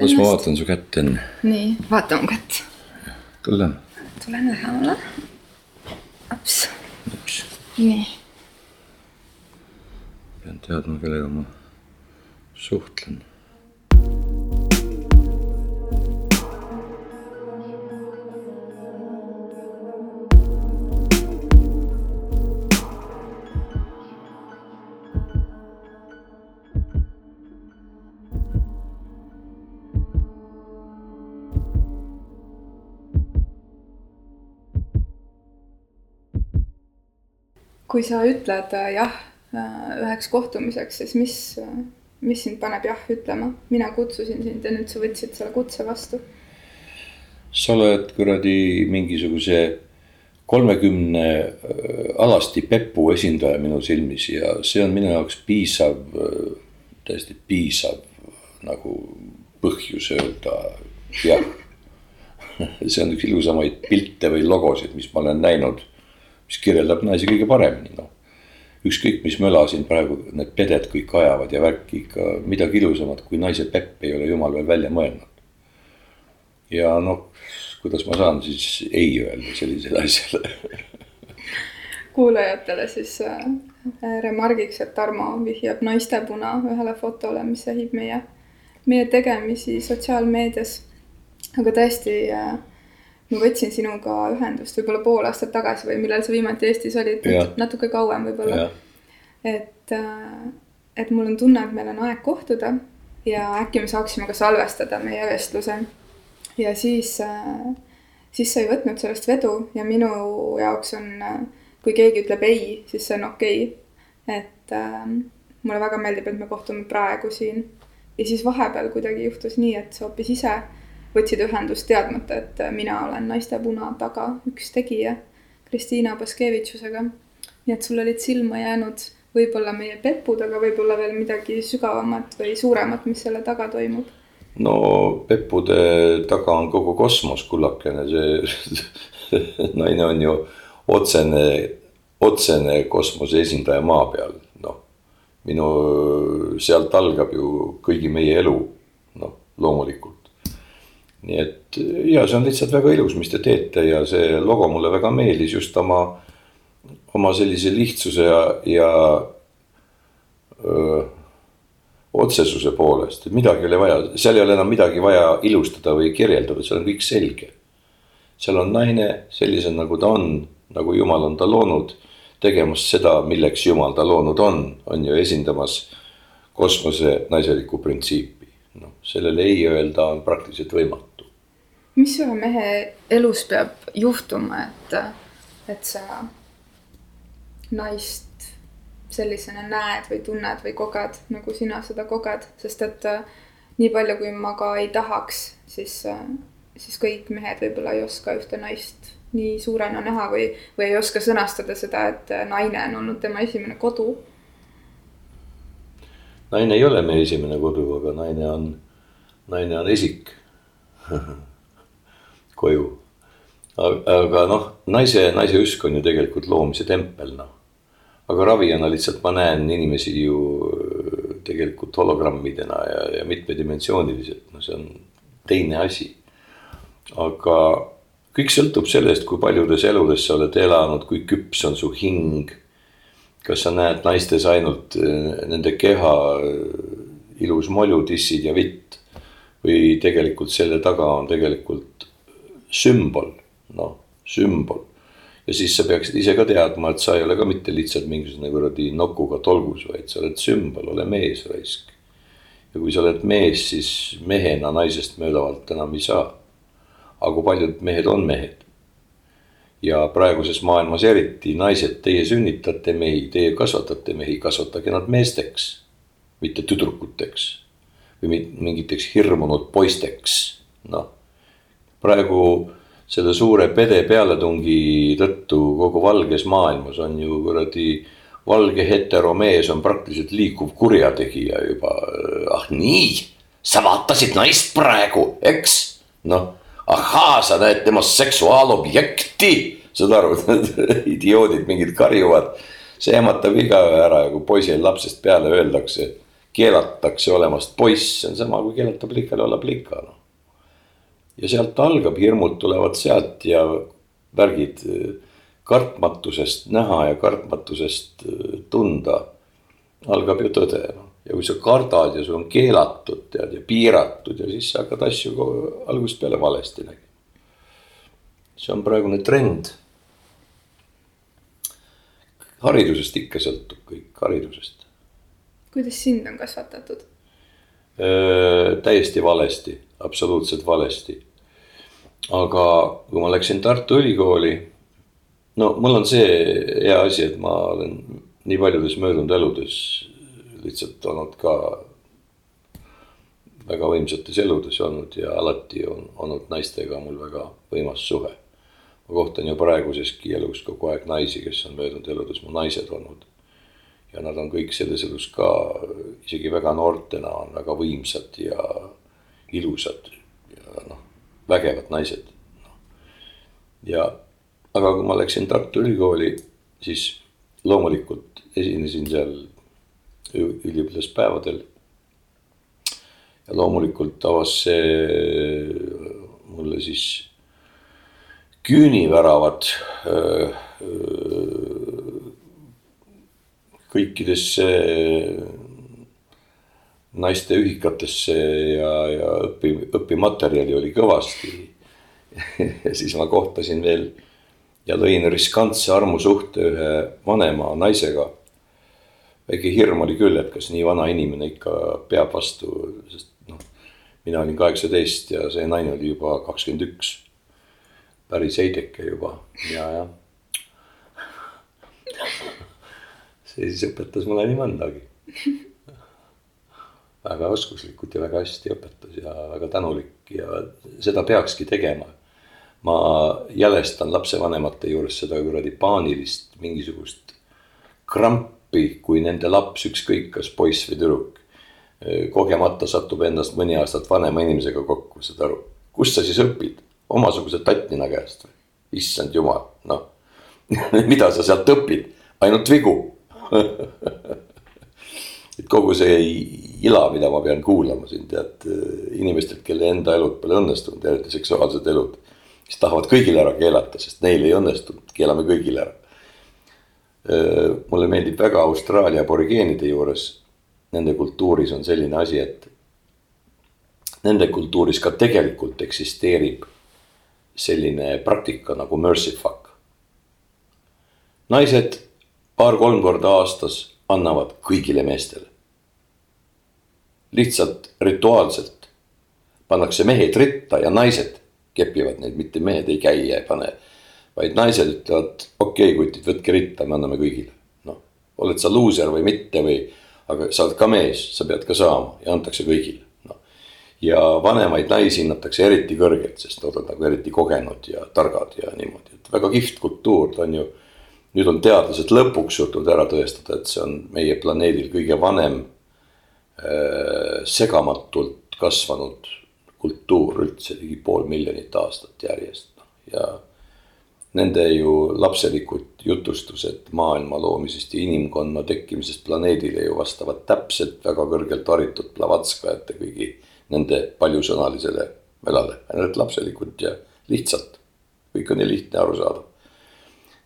las ma vaatan su kätt enne. nii, vaata mu kätt. tulen. tulen lähemale. aps. nii. pean teadma, kellega ma suhtlen kui sa ütled äh, jah äh, üheks kohtumiseks, siis mis, äh, mis sind paneb jah ütlema? mina kutsusin sind ja nüüd sa võtsid selle kutse vastu. sa oled kuradi mingisuguse kolmekümne alasti pepu esindaja minu silmis ja see on minu jaoks piisav, täiesti piisav nagu põhjus öelda jah. see on üks ilusamaid pilte või logosid, mis ma olen näinud mis kirjeldab naisi kõige paremini, noh. ükskõik, mis möla siin praegu need peded kõik ajavad ja värki ikka midagi ilusamat kui naise pepp ei ole jumal veel välja mõelnud. ja noh, kuidas ma saan siis ei öelda sellisele asjale kuulajatele siis äh, remargiks, et Tarmo vihjab naistepuna ühele fotole, mis sähib meie, meie tegemisi sotsiaalmeedias. aga tõesti äh, ma võtsin sinuga ühendust võib-olla pool aastat tagasi või millal sa viimati Eestis olid, natuke kauem võib-olla. et, äh, et mul on tunne, et meil on aeg kohtuda ja äkki me saaksime ka salvestada meie vestluse. ja siis, äh, siis sa ei võtnud sellest vedu ja minu jaoks on, äh, kui keegi ütleb ei, siis see on okei okay.. et äh, mulle väga meeldib, et me kohtume praegu siin. ja siis vahepeal kuidagi juhtus nii, et sa hoopis ise võtsid ühendust teadmata, et mina olen Naiste Puna taga üks tegija Kristiina Baskevitšusega. nii et sul olid silma jäänud võib-olla meie pepud, aga võib-olla veel midagi sügavamat või suuremat, mis selle taga toimub. no peppude taga on kogu kosmos, kullakene, see naine on ju otsene, otsene kosmose esindaja maa peal, noh. minu, sealt algab ju kõigi meie elu, noh loomulikult nii et ja see on lihtsalt väga ilus, mis te teete ja see logo mulle väga meeldis just oma, oma sellise lihtsuse ja, ja öö, otsesuse poolest, et midagi ei ole vaja, seal ei ole enam midagi vaja ilustada või kirjeldada, seal on kõik selge. seal on naine sellisena, nagu ta on, nagu jumal on ta loonud, tegemas seda, milleks jumal ta loonud on, on ju esindamas kosmose naiselikku printsiipi. noh, sellele ei öelda on praktiliselt võimatu mis ühe mehe elus peab juhtuma, et, et sa naist sellisena näed või tunned või koged, nagu sina seda koged, sest et äh, nii palju, kui ma ka ei tahaks, siis, äh, siis kõik mehed võib-olla ei oska ühte naist nii suurena näha või, või ei oska sõnastada seda, et äh, naine on olnud tema esimene kodu. naine ei ole meie esimene kodu, aga naine on, naine on esik koju. aga noh, naise, naise usk on ju tegelikult loomise tempel, noh. aga ravijana lihtsalt ma näen inimesi ju äh, tegelikult hologrammidena ja, ja mitmedimensiooniliselt, no see on teine asi. aga kõik sõltub sellest, kui paljudes eludes sa oled elanud, kui küps on su hing. kas sa näed naistes ainult äh, nende keha äh, ilus molju, tissid ja vitt või tegelikult selle taga on tegelikult sümbol, noh, sümbol. ja siis sa peaksid ise ka teadma, et sa ei ole ka mitte lihtsalt mingisugune kuradi nokuga tolgus, vaid sa oled sümbol, ole mees, raisk. ja kui sa oled mees, siis mehena naisest möödavalt enam ei saa. aga kui paljud mehed on mehed? ja praeguses maailmas eriti naised, teie sünnitate mehi, teie kasvatate mehi, kasvatage nad meesteks, mitte tüdrukuteks või mingiteks hirmunud poisteks, noh praegu selle suure pede pealetungi tõttu kogu valges maailmas on ju kuradi valge heteromees on praktiliselt liikuv kurjategija juba. ah nii, sa vaatasid naist praegu, eks? noh, ahaa, sa näed temas seksuaalobjekti, saad aru, idioodid mingid karjuvad. see ehmatab igaühe ära ja kui poisil lapsest peale öeldakse, keelatakse olemast poiss, see on sama kui keelata plikale olla plika noh. Ja sealt algab, hirmud tulevad sealt ja värgid kartmatusest näha ja kartmatusest tunda algab ju tõde noh ja kui sa kardad ja sul on keelatud tead ja piiratud ja siis sa hakkad asju algusest peale valesti nägema. see on praegune trend. haridusest ikka sõltub kõik, haridusest. kuidas sind on kasvatatud? täiesti valesti, absoluutselt valesti. Aga kui ma läksin Tartu Ülikooli, no mul on see hea asi, et ma olen nii paljudes möödunud eludes lihtsalt olnud ka väga võimsates eludes olnud ja alati on olnud naistega mul väga võimas suhe. ma kohtan ju praeguseski elus kogu aeg naisi, kes on möödunud eludes mu naised olnud. ja nad on kõik selles elus ka isegi väga noortena on väga võimsad ja ilusad ja noh, vägevad naised ja, aga kui ma läksin Tartu Ülikooli, siis loomulikult esinesin seal üliõpilaspäevadel. ja loomulikult avas see mulle siis küüniväravad kõikidesse naiste ühikatesse ja, ja õpi, õpimaterjali oli kõvasti ja siis ma kohtasin veel ja lõin riskantse armusuhte ühe vanema naisega väike hirm oli küll, et kas nii vana inimene ikka peab vastu, sest noh, mina olin kaheksateist ja see naine oli juba kakskümmend üks. päris heideke juba ja, jah. see siis õpetas mulle nii mõndagi. väga oskuslikult ja väga hästi õpetas ja väga tänulik ja seda peakski tegema. ma jälestan lapsevanemate juures seda kuradi paanilist mingisugust krampi kui nende laps, ükskõik kas poiss või tüdruk, kogemata satub endast mõni aastat vanema inimesega kokku, saad aru. kust sa siis õpid, omasuguse tattnina käest või? issand jumal, noh mida sa sealt õpid, ainult vigu et kogu see ila, mida ma pean kuulama siin tead inimestelt, kelle enda elud pole õnnestunud, eriti seksuaalsed elud. kes tahavad kõigile ära keelata, sest neil ei õnnestunud, keelame kõigile ära mulle meeldib väga Austraalia aborigeenide juures. Nende kultuuris on selline asi, et nende kultuuris ka tegelikult eksisteerib selline praktika nagu mercy fuck. naised paar-kolm korda aastas annavad kõigile meestele. Lihtsalt rituaalselt pannakse mehed ritta ja naised kepivad neid, mitte mehed ei käi ja ei pane vaid naised ütlevad, okei okay,, kutid, võtke ritta, me anname kõigile. noh, oled sa luuser või mitte või, aga sa oled ka mees, sa pead ka saama ja antakse kõigile, noh. ja vanemaid naisi hinnatakse eriti kõrgelt, sest nad on nagu eriti kogenud ja targad ja niimoodi, et väga kihvt kultuur, ta on ju. nüüd on teadlased lõpuks suutnud ära tõestada, et see on meie planeedil kõige vanem segamatult kasvanud kultuur üldse ligi pool miljonit aastat järjest noh, ja nende ju lapselikud jutustused maailma loomisest ja inimkonna tekkimisest planeedile ju vastavad täpselt väga kõrgelt haritud Blavatskajate kõigi nende paljusõnalisele mälale, ainult lapselikult ja lihtsalt. kõik on nii lihtne aru saada.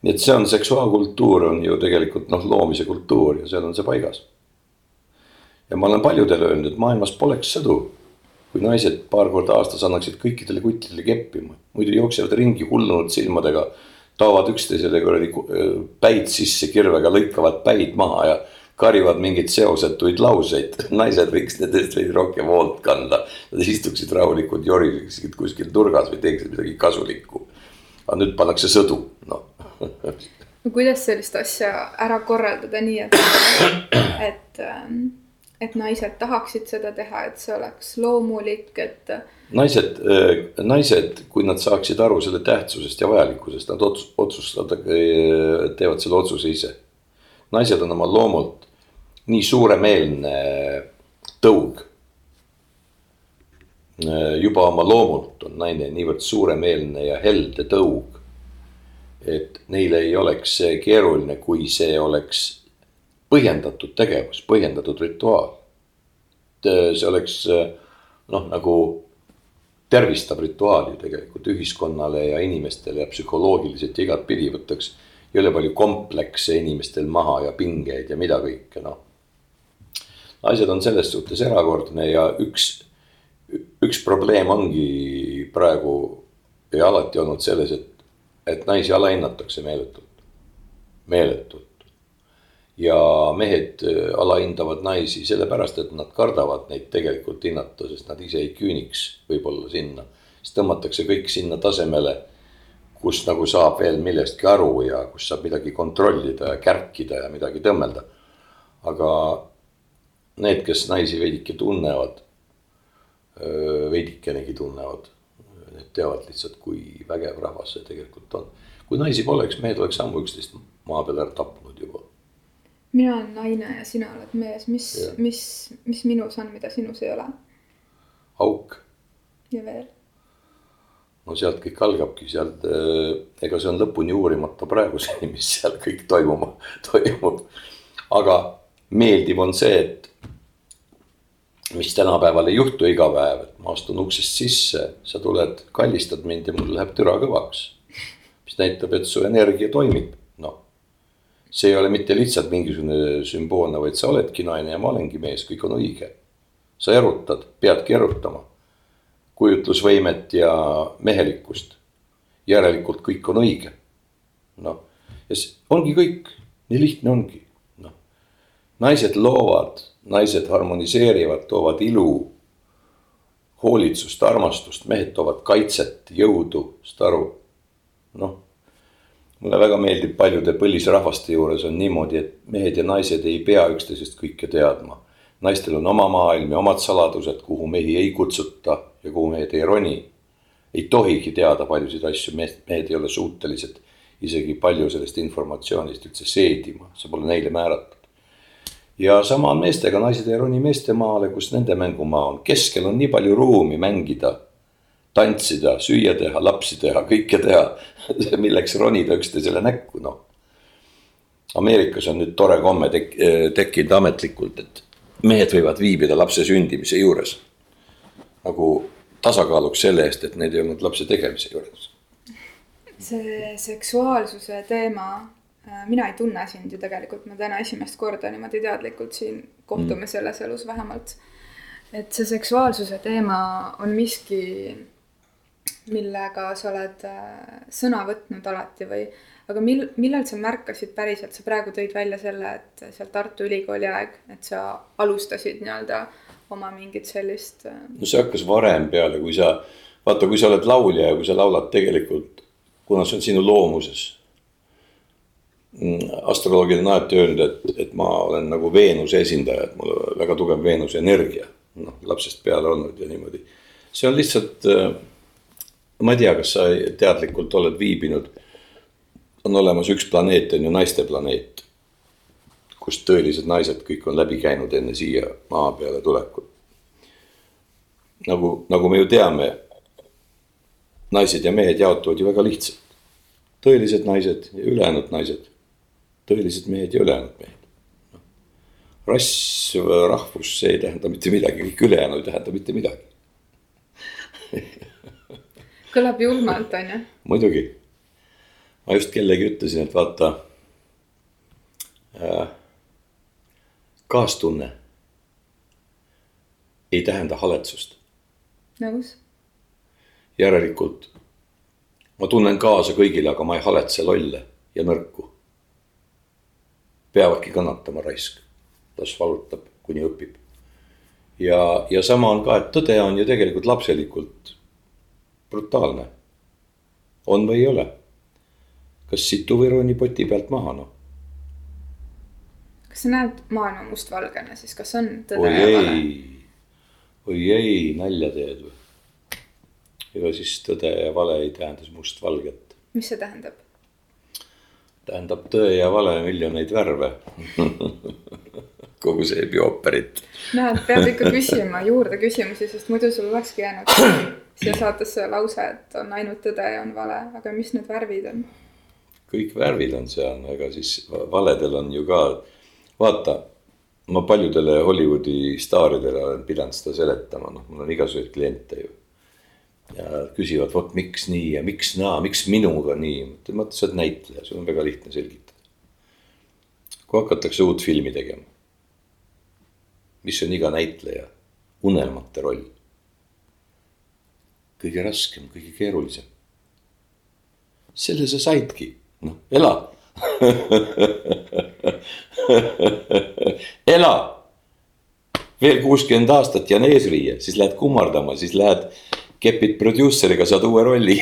nii et see on seksuaalkultuur on ju tegelikult noh, loomise kultuur ja seal on see paigas. Ja ma olen paljudele öelnud, et maailmas poleks sõdu kui naised paar korda aastas annaksid kõikidele kuttidele keppima, muidu jooksevad ringi hullunud silmadega. taovad üksteisele kuradi päid sisse kirvega, lõikavad päid maha ja karjuvad mingeid seosetuid lauseid. naised võiks nendest veidi rohkem hoolt kanda. Nad istuksid rahulikult, joriseksid kuskil nurgas või teeksid midagi kasulikku. aga nüüd pannakse sõdu, noh no kuidas sellist asja ära korraldada nii, et, et ähm et naised tahaksid seda teha, et see oleks loomulik, et. naised, äh, naised, kui nad saaksid aru selle tähtsusest ja vajalikkusest, nad otsus, otsustavad, äh, teevad selle otsuse ise. naised on oma loomult nii suuremeelne tõug. Äh, juba oma loomult on naine niivõrd suuremeelne ja helde tõug. et neile ei oleks see keeruline, kui see oleks põhjendatud tegevus, põhjendatud rituaal. äh, see oleks äh, noh, nagu tervistav rituaal ju tegelikult ühiskonnale ja inimestele ja psühholoogiliselt ja igatpidi võtaks jõle palju komplekse inimestel maha ja pingeid ja mida kõike noh. naised on selles suhtes erakordne ja üks, üks probleem ongi praegu ja alati olnud selles, et, et naisi alahinnatakse meeletult, meeletult ja mehed äh, alahindavad naisi sellepärast, et nad kardavad neid tegelikult hinnata, sest nad ise ei küüniks võib-olla sinna. siis tõmmatakse kõik sinna tasemele, kus nagu saab veel millestki aru ja kus saab midagi kontrollida ja kärkida ja midagi tõmmelda. aga need, kes naisi veidike tunnevad, veidikenegi tunnevad, need teavad lihtsalt, kui vägev rahvas see tegelikult on. kui naisi poleks, mehed oleks ammu üksteist maa peal ära tapnud juba mina olen naine ja sina oled mees, mis, mis, mis minus on, mida sinus ei ole? auk. ja veel? no sealt kõik algabki, sealt, eh, ega see on lõpuni uurimata praeguseni, mis seal kõik toimuma, toimub. aga meeldiv on see, et mis tänapäeval ei juhtu iga päev, et ma astun uksest sisse, sa tuled, kallistad mind ja mul läheb türa kõvaks. mis näitab, et su energia toimib see ei ole mitte lihtsalt mingisugune sümboolne, vaid sa oledki naine ja ma olengi mees, kõik on õige. sa erutad, peadki erutama. kujutlusvõimet ja mehelikkust. järelikult kõik on õige. noh, ja see ongi kõik, nii lihtne ongi, noh. naised loovad, naised harmoniseerivad, toovad ilu, hoolitsust, armastust, mehed toovad kaitset, jõudu, saad aru, noh mulle väga meeldib paljude põlisrahvaste juures on niimoodi, et mehed ja naised ei pea üksteisest kõike teadma. naistel on oma maailm ja omad saladused, kuhu mehi ei kutsuta ja kuhu mehed ei roni. ei tohigi teada paljusid asju, mehed, mehed ei ole suutelised isegi palju sellest informatsioonist üldse seedima, see pole neile määratud. ja sama on meestega, naised ei roni meeste maale, kus nende mängumaa on, keskel on nii palju ruumi mängida tantsida, süüa teha, lapsi teha, kõike teha milleks ronida üksteisele näkku, noh. Ameerikas on nüüd tore komme tek-, tekkinud ametlikult, et mehed võivad viibida lapse sündimise juures. nagu tasakaaluks selle eest, et need ei olnud lapse tegemise juures. see seksuaalsuse teema, äh, mina ei tunne sind ju tegelikult, me täna esimest korda niimoodi teadlikult siin kohtume mm. selles elus vähemalt. et see seksuaalsuse teema on miski millega sa oled äh, sõna võtnud alati või, aga mil-, millal sa märkasid päriselt, sa praegu tõid välja selle, et seal Tartu Ülikooli aeg, et sa alustasid nii-öelda oma mingit sellist. Äh, no see hakkas varem peale, kui sa, vaata, kui sa oled laulja ja kui sa laulad tegelikult, kuna see on sinu loomuses. Mm, astroloogid on alati öelnud, et, et ma olen nagu Veenuse esindaja, et mul on väga tugev Veenuse energia, noh lapsest peale olnud ja niimoodi. see on lihtsalt äh, ma ei tea, kas sa teadlikult oled viibinud. on olemas üks planeet, on ju naiste planeet. kus tõelised naised kõik on läbi käinud enne siia maa peale tulekut. nagu, nagu me ju teame. naised ja mehed jaotuvad ju väga lihtsalt. tõelised naised ja ülejäänud naised. tõelised mehed ja ülejäänud mehed rass, rahvus, see ei tähenda mitte midagi, kõik ülejäänu ei tähenda mitte midagi kõlab julmalt, on ju. muidugi. ma just kellegi ütlesin, et vaata äh,. kaastunne ei tähenda haletsust. nõus. järelikult ma tunnen kaasa kõigile, aga ma ei haletse lolle ja nõrku. peavadki kannatama raisk, las valutab, kuni õpib. ja, ja sama on ka, et tõde on ju tegelikult lapselikult brutaalne. on või ei ole? kas situ või roni poti pealt maha, noh? kas sa näed maailma mustvalgena siis, kas on tõde oi ja vale? oi ei, nalja teed või? ega siis tõde ja vale ei tähenda mustvalget. mis see tähendab? tähendab tõe ja vale miljoneid värve kogu see epiooperit. näed, pead ikka küsima juurde küsimusi, sest muidu sul olekski jäänud siia saatesse lause, et on ainult tõde ja on vale, aga mis need värvid on? kõik värvid on seal, ega siis valedel on ju ka, vaata, ma paljudele Hollywoodi staaridele olen pidanud seda seletama, noh, mul on igasuguseid kliente ju. ja küsivad, vot miks nii ja miks naa, miks minuga nii, ma ütlen, sa oled näitleja, sul on väga lihtne selgitada. kui hakatakse uut filmi tegema, mis on iga näitleja unelmate roll. Kõige raskem, kõige keerulisem. selle sa saidki, noh, ela ela. veel kuuskümmend aastat jään eesriie, siis lähed kummardama, siis lähed kepid produusseriga, saad uue rolli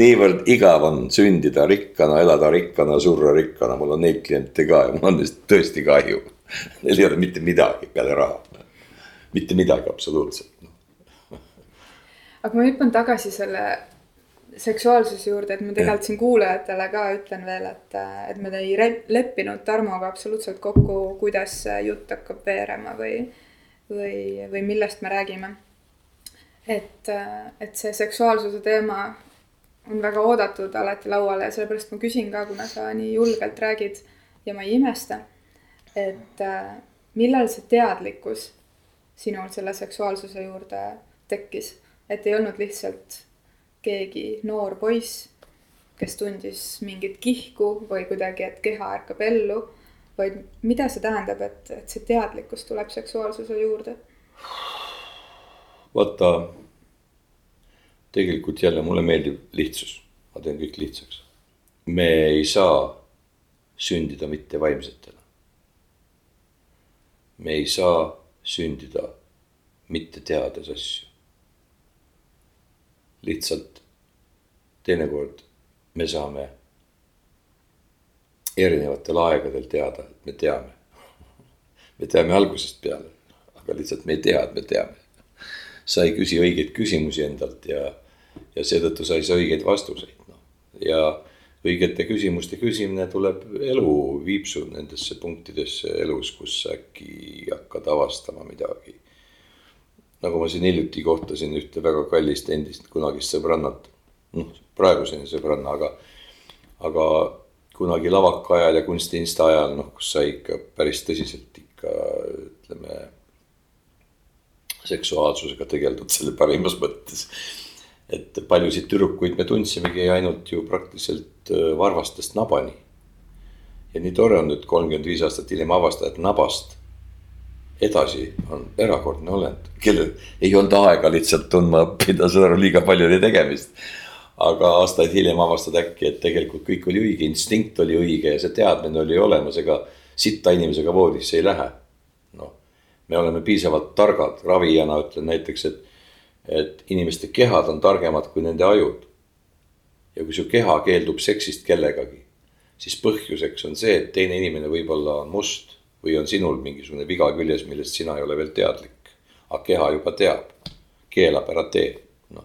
niivõrd igav on sündida rikkana, elada rikkana, surra rikkana, mul on neid kliente ka ja mul on neist tõesti kahju. Neil ei ole mitte midagi peale raha, mitte midagi absoluutselt. Aga ma hüppan tagasi selle seksuaalsuse juurde, et ma tegelikult siin kuulajatele ka ütlen veel, et, et me ei leppinud Tarmoga absoluutselt kokku, kuidas jutt hakkab veerema või, või, või millest me räägime. et, et see seksuaalsuse teema on väga oodatud alati lauale ja sellepärast ma küsin ka, kuna sa nii julgelt räägid ja ma ei imesta, et millal see teadlikkus sinul selle seksuaalsuse juurde tekkis, et ei olnud lihtsalt keegi noor poiss, kes tundis mingit kihku või kuidagi, et keha ärkab ellu. vaid mida see tähendab, et, et see teadlikkus tuleb seksuaalsuse juurde? vaata, tegelikult jälle mulle meeldib lihtsus, ma teen kõik lihtsaks. me ei saa sündida mitte vaimsetena. me ei saa sündida mitte teades asju lihtsalt teinekord me saame erinevatel aegadel teada, et me teame. me teame algusest peale, aga lihtsalt me ei tea, et me teame. sa ei küsi õigeid küsimusi endalt ja, ja seetõttu sa ei saa õigeid vastuseid, noh. ja õigete küsimuste küsimine tuleb, elu viib su nendesse punktidesse elus, kus äkki hakkad avastama midagi nagu ma siin hiljuti kohtasin ühte väga kallist endist kunagist sõbrannat. noh, praeguseni sõbranna, aga, aga kunagi lavaka ajal ja kunstiinsta ajal, noh, kus sai ikka päris tõsiselt ikka ütleme. seksuaalsusega tegeldud selle parimas mõttes. et paljusid tüdrukuid me tundsimegi ainult ju praktiliselt äh, varvastest nabani. ja nii tore on nüüd kolmkümmend viis aastat hiljem avastada, et nabast edasi on erakordne olend, kellel ei olnud aega lihtsalt tundma õppida, aru, liiga palju oli tegemist. aga aastaid hiljem avastad äkki, et tegelikult kõik oli õige, instinkt oli õige ja see teadmine oli olemas, ega sitta inimesega voodisse ei lähe. noh, me oleme piisavalt targad, ravijana ütlen näiteks, et, et inimeste kehad on targemad kui nende ajud. ja kui su keha keeldub seksist kellegagi, siis põhjuseks on see, et teine inimene võib-olla on must või on sinul mingisugune viga küljes, millest sina ei ole veel teadlik. aga keha juba teab, keelab, ära tee, noh.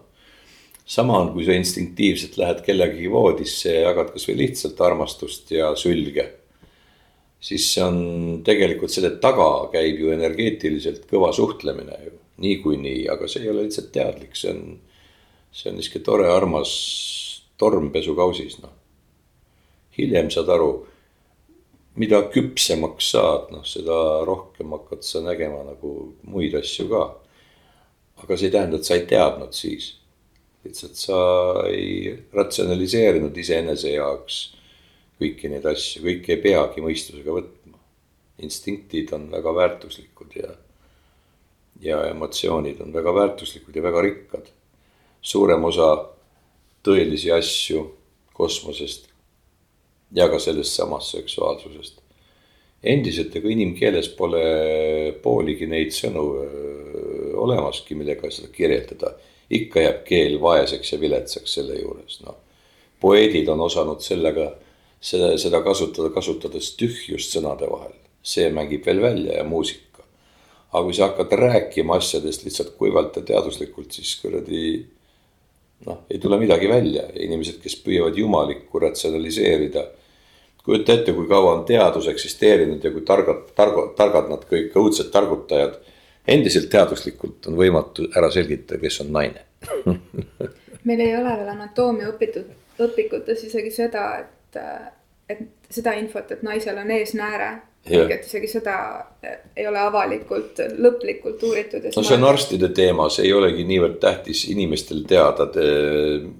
sama on, kui sa instinktiivselt lähed kellegagi voodisse ja jagad kasvõi lihtsalt armastust ja sülge. siis see on tegelikult selle taga käib ju energeetiliselt kõva suhtlemine ju niikuinii, aga see ei ole lihtsalt teadlik, see on, see on niisugune tore, armas torm pesukausis, noh. hiljem saad aru mida küpsemaks saad, noh, seda rohkem hakkad sa nägema nagu muid asju ka. aga see ei tähenda, et sa ei teadnud siis. lihtsalt sa ei ratsionaliseerinud iseenese jaoks kõiki neid asju, kõike ei peagi mõistusega võtma. instinktid on väga väärtuslikud ja, ja emotsioonid on väga väärtuslikud ja väga rikkad. suurem osa tõelisi asju kosmosest ja ka sellest samast seksuaalsusest. endiselt, ega inimkeeles pole pooligi neid sõnu olemaski, millega seda kirjeldada. ikka jääb keel vaeseks ja viletsaks selle juures, noh. poeedid on osanud sellega, seda, seda kasutada, kasutades tühjust sõnade vahel. see mängib veel välja ja muusika. aga kui sa hakkad rääkima asjadest lihtsalt kuivalt ja teaduslikult, siis kuradi noh, ei tule midagi välja, inimesed, kes püüavad jumalikku ratsionaliseerida. kujuta ette, kui kaua on teadus eksisteerinud ja kui targad, targad, targad nad kõik, õudsed targutajad. endiselt teaduslikult on võimatu ära selgitada, kes on naine meil ei ole veel anatoomia õpitud, õpikutes isegi seda, et, et seda infot, et naisel on eesnääre Jah. et isegi seda ei ole avalikult lõplikult uuritud ja no see on arstide teema, see ei olegi niivõrd tähtis inimestel teada.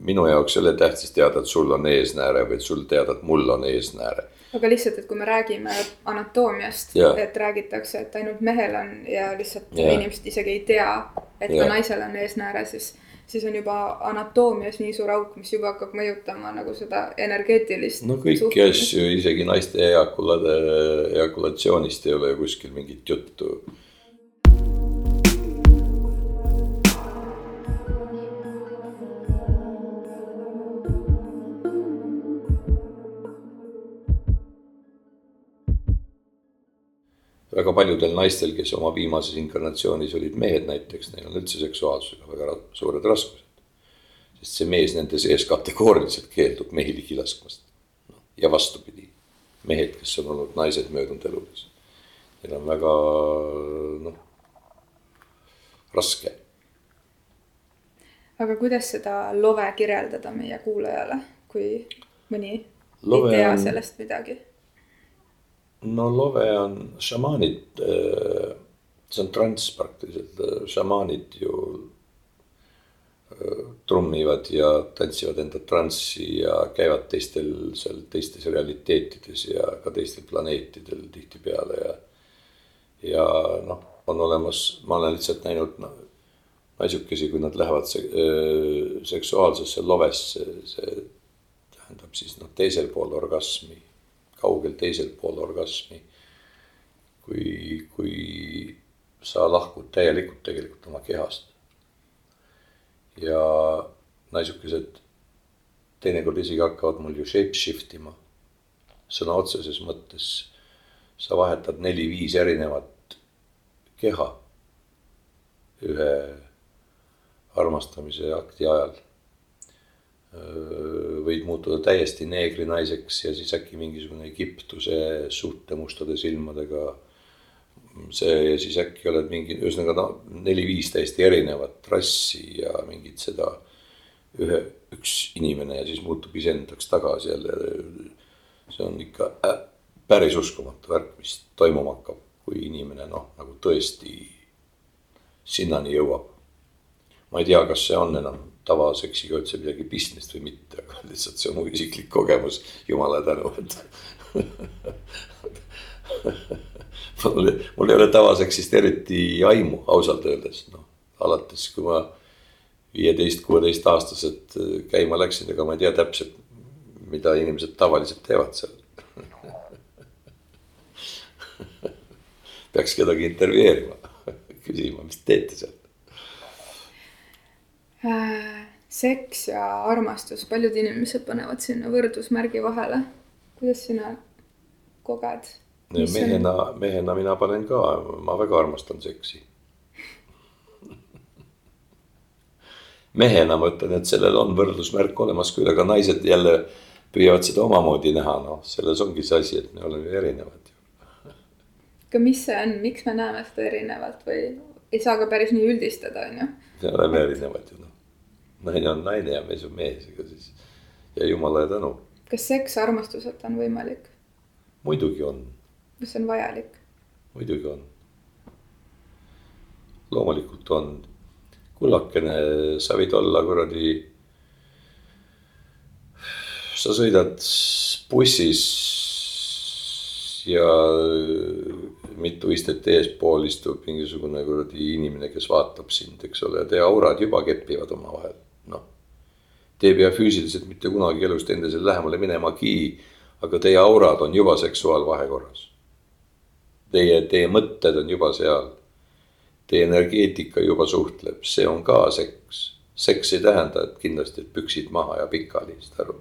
minu jaoks ei ole tähtis teada, et sul on eesnääre või et sul teada, et mul on eesnääre. aga lihtsalt, et kui me räägime anatoomiast, et räägitakse, et ainult mehel on ja lihtsalt Jah. inimesed isegi ei tea, et Jah. ka naisel on eesnääre, siis siis on juba anatoomias nii suur auk, mis juba hakkab mõjutama nagu seda energeetilist no kõiki suhtumist. asju, isegi naiste eakulade, eakulatsioonist ei ole kuskil mingit juttu. Väga paljudel naistel, kes oma viimases inkarnatsioonis olid mehed näiteks, neil on üldse seksuaalsusega väga suured raskused. sest see mees nende sees kategooriliselt keeldub mehi ligi laskmast. ja vastupidi, mehed, kes on olnud naised möödunud eludes, neil on väga noh, raske. aga kuidas seda love kirjeldada meie kuulajale, kui mõni Love ei tea sellest midagi? No love on šamaanid, see on transs praktiliselt, šamaanid ju äh, trummivad ja tantsivad enda transsi ja käivad teistel seal teistes realiteetides ja ka teistel planeetidel tihtipeale ja. ja noh, on olemas, ma olen lihtsalt näinud no, naisukesi, kui nad lähevad se öö, seksuaalsesse lovesse, see tähendab siis noh, teisel pool orgasmi kaugel teisel pool orgasmi. kui, kui sa lahkud täielikult tegelikult oma kehast. ja naisukesed teinekord isegi hakkavad mul ju shape shift ima. sõna otseses mõttes sa vahetad neli-viis erinevat keha ühe armastamise akti ajal võid muutuda täiesti neegrinaiseks ja siis äkki mingisugune Egiptuse suhte mustade silmadega. see ja siis äkki oled mingi, ühesõnaga no neli-viis täiesti erinevat rassi ja mingit seda ühe, üks inimene ja siis muutub iseendaks tagasi jälle. see on ikka äh, päris uskumatu värk, mis toimuma hakkab, kui inimene noh, nagu tõesti sinnani jõuab. ma ei tea, kas see on enam tavaseksiga üldse midagi pistmist või mitte, aga lihtsalt see on mu isiklik kogemus, jumala tänu, et mul, mul ei ole tavaseksist eriti aimu ausalt öeldes, noh, alates kui ma viieteist, kuueteist aastased käima läksin, ega ma ei tea täpselt, mida inimesed tavaliselt teevad seal. Peaks kedagi intervjueerima, küsima, mis teete seal. Äh, seks ja armastus, paljud inimesed panevad sinna võrdusmärgi vahele. kuidas sina koged? mehena, mehena mina panen ka, ma väga armastan seksi. mehena ma ütlen, et sellel on võrdusmärk olemas küll, aga naised jälle püüavad seda omamoodi näha, noh, selles ongi see asi, et me oleme erinevad. aga mis see on, miks me näeme seda erinevalt või ei saa ka päris nii üldistada, on ju? me oleme erinevad ju noh. Naine on naine ja mees on mees, ega siis ja jumala tänu. kas seks armastuseta on võimalik? muidugi on, kas see on vajalik? muidugi on. loomulikult on. kullakene, sa võid olla kuradi. sa sõidad bussis ja mitu istet eespool istub mingisugune kuradi inimene, kes vaatab sind, eks ole, teie aurad juba kepivad omavahel. Te ei pea füüsiliselt mitte kunagi elus teineteisele lähemale minemagi, aga teie aurad on juba seksuaalvahekorras. Teie, teie mõtted on juba seal. Teie energeetika juba suhtleb, see on ka seks. seks ei tähenda, et kindlasti, et püksid maha ja pikali, saad aru.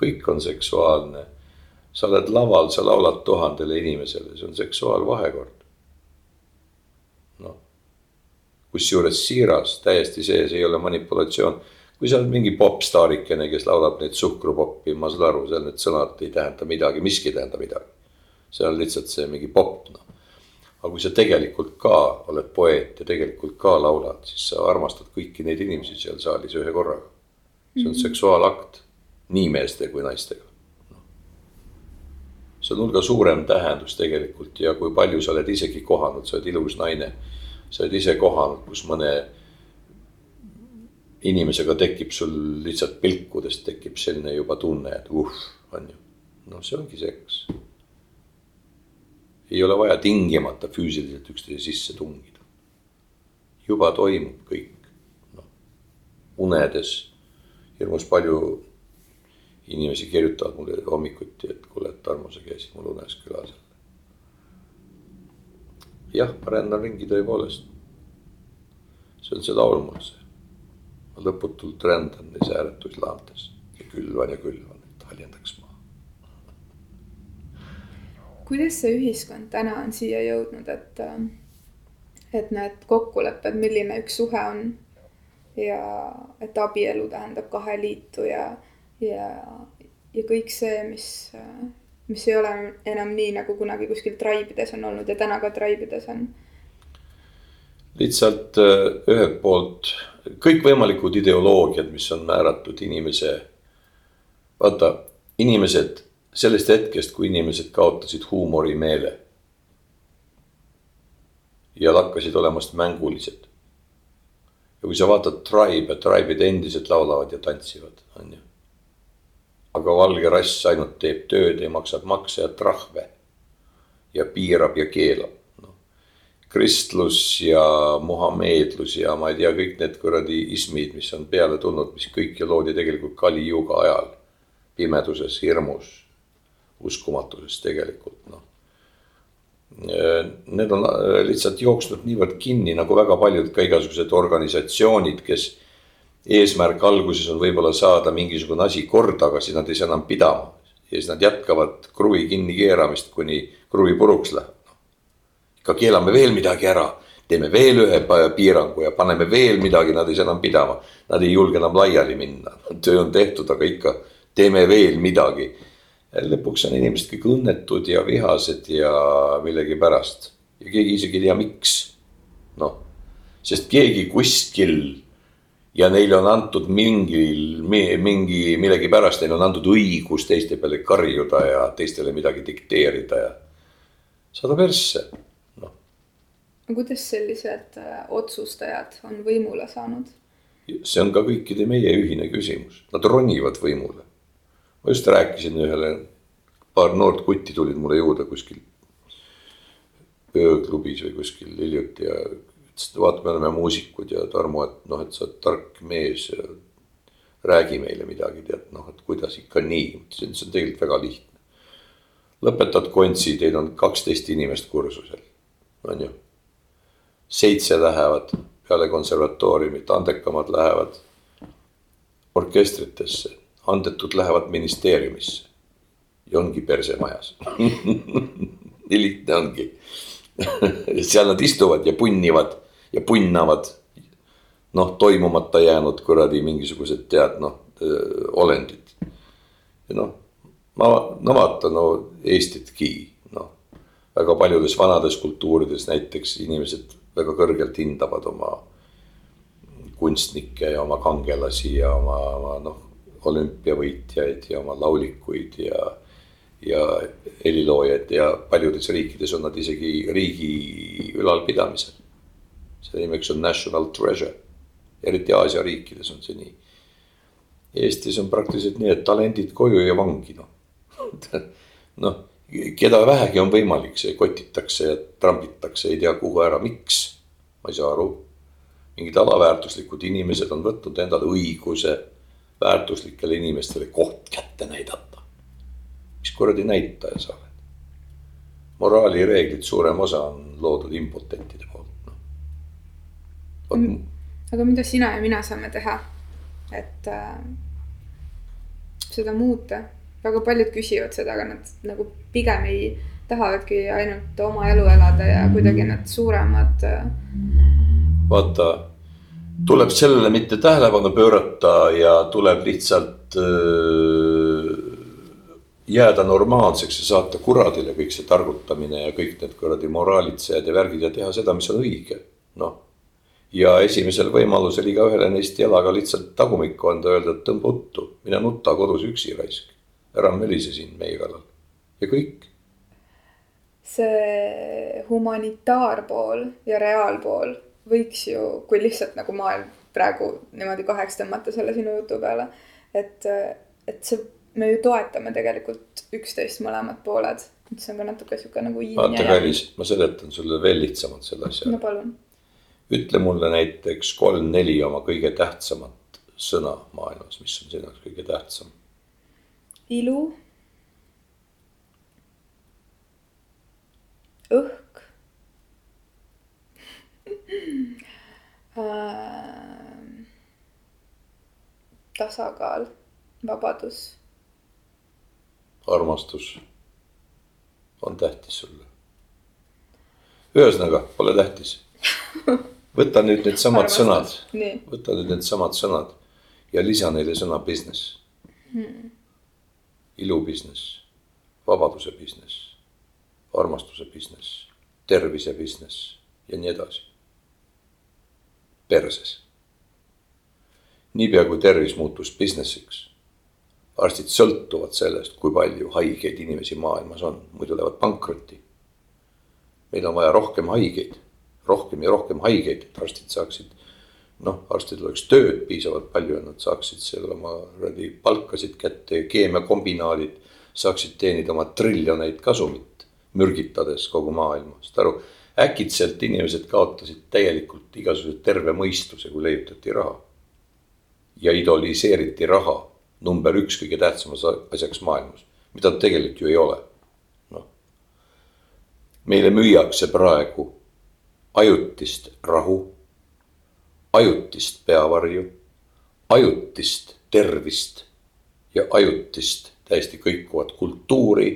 kõik on seksuaalne sa oled laval, sa laulad tuhandele inimesele, see on seksuaalvahekord. noh, kusjuures siiras, täiesti see, see ei ole manipulatsioon. Kui oled mingi popstaarikene, kes laulab neid suhkrupoppi, ma saan aru, seal need sõnad ei tähenda midagi, miski ei tähenda midagi. see on lihtsalt see mingi popp, noh. aga kui sa tegelikult ka oled poeet ja tegelikult ka laulad, siis sa armastad kõiki neid inimesi seal saalis ühe korraga. see on mm -hmm. seksuaalakt nii meeste kui naistega see on hulga suurem tähendus tegelikult ja kui palju sa oled isegi kohanud, sa oled ilus naine. sa oled ise kohanud, kus mõne inimesega tekib sul lihtsalt pilkudes tekib selline juba tunne, et uh, on ju. noh, see ongi seks. ei ole vaja tingimata füüsiliselt üksteise sisse tungida. juba toimub kõik, noh, unedes hirmus palju inimesi kirjutavad mulle hommikuti, et kuule, et Tarmo, sa käisid mul unes külas jah, ma rändan ringi tõepoolest. see on see laul mul see. Lõputult rändan neis ääretuis laantes ja külvan ja külvan, et haljendaks maa. kuidas see ühiskond täna on siia jõudnud, et, et need kokkulepped, milline üks suhe on ja et abielu tähendab kahe liitu ja ja, ja kõik see, mis, mis ei ole enam nii, nagu kunagi kuskil traibides on olnud ja täna ka traibides on. Lihtsalt äh, ühelt poolt kõikvõimalikud ideoloogiad, mis on määratud inimese, vaata, inimesed sellest hetkest, kui inimesed kaotasid huumorimeele ja lakkasid olemast mängulised. ja kui sa vaatad Tribe, Tribe'id endiselt laulavad ja tantsivad, on ju aga valge rass ainult teeb tööd ja maksab makse ja trahve. ja piirab ja keelab. Kristlus ja muhameedlus ja ma ei tea, kõik need kuradi ismid, mis on peale tulnud, mis kõik ju loodi tegelikult Kali Juga ajal. pimeduses, hirmus, uskumatuses tegelikult noh. Need on lihtsalt jooksnud niivõrd kinni nagu väga paljud ka igasugused organisatsioonid, kes eesmärk alguses on võib-olla saada mingisugune asi korda, aga siis nad ei saa enam pidama. ja siis nad jätkavad kruvi kinni keeramist, kuni kruvi puruks läheb. Ikka keelame veel midagi ära, teeme veel ühe piirangu ja paneme veel midagi, nad ei saa enam pidama. Nad ei julge enam laiali minna, töö on tehtud, aga ikka teeme veel midagi. lõpuks on inimesed kõik õnnetud ja vihased ja millegipärast ja keegi isegi ei tea, miks. noh, sest keegi kuskil ja neile on antud mingil, mingi millegipärast neile on antud õigus teiste peale karjuda ja teistele midagi dikteerida ja saada persse. No kuidas sellised äh, otsustajad on võimule saanud? see on ka kõikide meie ühine küsimus, nad ronivad võimule. ma just rääkisin ühele, paar noort kutti tulid mulle juurde kuskil ööklubis või kuskil hiljuti ja ütles, et vaata, me oleme muusikud ja Tarmo, et noh, et sa oled tark mees ja räägi meile midagi, tead noh, et kuidas ikka nii, ütlesin, see on tegelikult väga lihtne. lõpetad kontsi, teil on kaksteist inimest kursusel, on ju. Seitse lähevad peale konservatooriumit, andekamad lähevad orkestritesse, andetud lähevad ministeeriumisse. Ja ongi perse majas nii lihtne ongi. Seal nad istuvad ja punnivad ja punnavad noh, toimumata jäänud kuradi mingisugused tead noh olendid. noh, ma no vaata no Eestitki noh, väga paljudes vanades kultuurides näiteks inimesed väga kõrgelt hindavad oma kunstnikke ja oma kangelasi ja oma, oma noh, olümpiavõitjaid ja oma laulikuid ja ja heliloojaid ja paljudes riikides on nad isegi riigi ülalpidamisel selle nimeks on national treasure. eriti Aasia riikides on see nii. Eestis on praktiliselt nii, et talendid koju ja vangi noh noh, keda vähegi on võimalik, see kotitakse ja trambitakse ei tea kuhu ära, miks? ma ei saa aru. mingid alaväärtuslikud inimesed on võtnud endale õiguse väärtuslikele inimestele koht kätte näidata. mis kuradi näitaja sa oled? moraalireeglid, suurem osa on loodud impotentide Mm. aga mida sina ja mina saame teha, et äh, seda muuta? Väga paljud küsivad seda, aga nad nagu pigem ei tahavadki ainult oma elu elada ja kuidagi need suuremad äh.... vaata, tuleb sellele mitte tähelepanu pöörata ja tuleb lihtsalt äh, jääda normaalseks ja saata kuradile kõik see targutamine ja kõik need kuradi moraalitsejad ja värgid ja teha seda, mis on õige, noh ja esimesel võimalusel igaühele neist jalaga lihtsalt tagumikku anda, öelda, et tõmba uttu, mine nuta kodus üksi raisk. Ära mölise siin meie kallal ja kõik, see humanitaarpool ja reaalpool võiks ju, kui lihtsalt nagu maailm praegu niimoodi kaheks tõmmata selle sinu jutu peale, et, et see, me ju toetame tegelikult üksteist mõlemad pooled. see on ka natuke sihuke nagu. vaata, Kallis, ma seletan sulle veel lihtsamalt selle asja. no palun. ütle mulle näiteks kolm-neli oma kõige tähtsamat sõna maailmas, mis on sinu jaoks kõige tähtsam? Ilu õhk äh, tasakaal, vabadus. armastus on tähtis sulle. ühesõnaga, pole tähtis. võta nüüd needsamad sõnad, võta nüüd needsamad sõnad ja lisa neile sõna business hmm.. Ilu business, vabaduse business armastuse business, tervise business ja nii edasi. perses. niipea kui tervis muutus business'iks, arstid sõltuvad sellest, kui palju haigeid inimesi maailmas on, muidu lähevad pankrotti. meil on vaja rohkem haigeid, rohkem ja rohkem haigeid, et arstid saaksid noh, arstidel oleks tööd piisavalt palju ja nad saaksid seal oma kuradi palkasid kätte ja keemiakombinaadid saaksid teenida oma triljoneid kasumit mürgitades kogu maailma, saad aru. äkitselt inimesed kaotasid täielikult igasuguse terve mõistuse, kui leiutati raha. ja idoliseeriti raha number üks kõige tähtsamas asjaks maailmas, mida ta tegelikult ju ei ole. noh, meile müüakse praegu ajutist rahu, ajutist peavarju, ajutist tervist ja ajutist täiesti kõikuvat kultuuri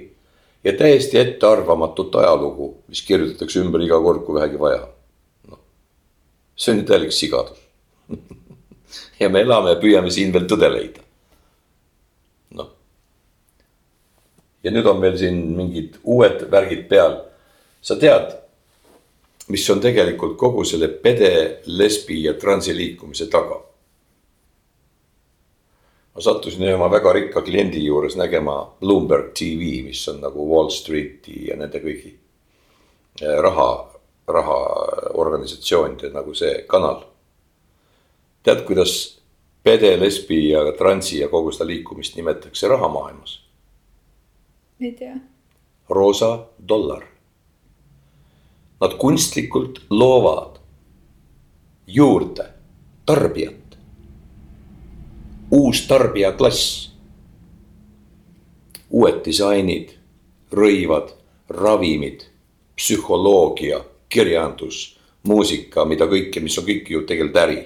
ja täiesti ettearvamatut ajalugu, mis kirjutatakse ümber iga kord, kui vähegi vaja. noh, see on ju täielik sigadus ja me elame ja püüame siin veel tõde leida. noh. ja nüüd on meil siin mingid uued värgid peal. sa tead, mis on tegelikult kogu selle pede, lesbi ja transi liikumise taga ma sattusin ühe oma väga rikka kliendi juures nägema Bloomberg TV, mis on nagu Wall Streeti ja nende kõigi eh, raha, rahaorganisatsioonide nagu see kanal. tead, kuidas pede, lesbi ja transi ja kogu seda liikumist nimetatakse rahamaailmas? ei tea. roosa dollar. Nad kunstlikult loovad juurde tarbijat uus tarbijaklass. uued disainid, rõivad, ravimid, psühholoogia, kirjandus, muusika, mida kõike, mis on kõik ju tegelikult äri.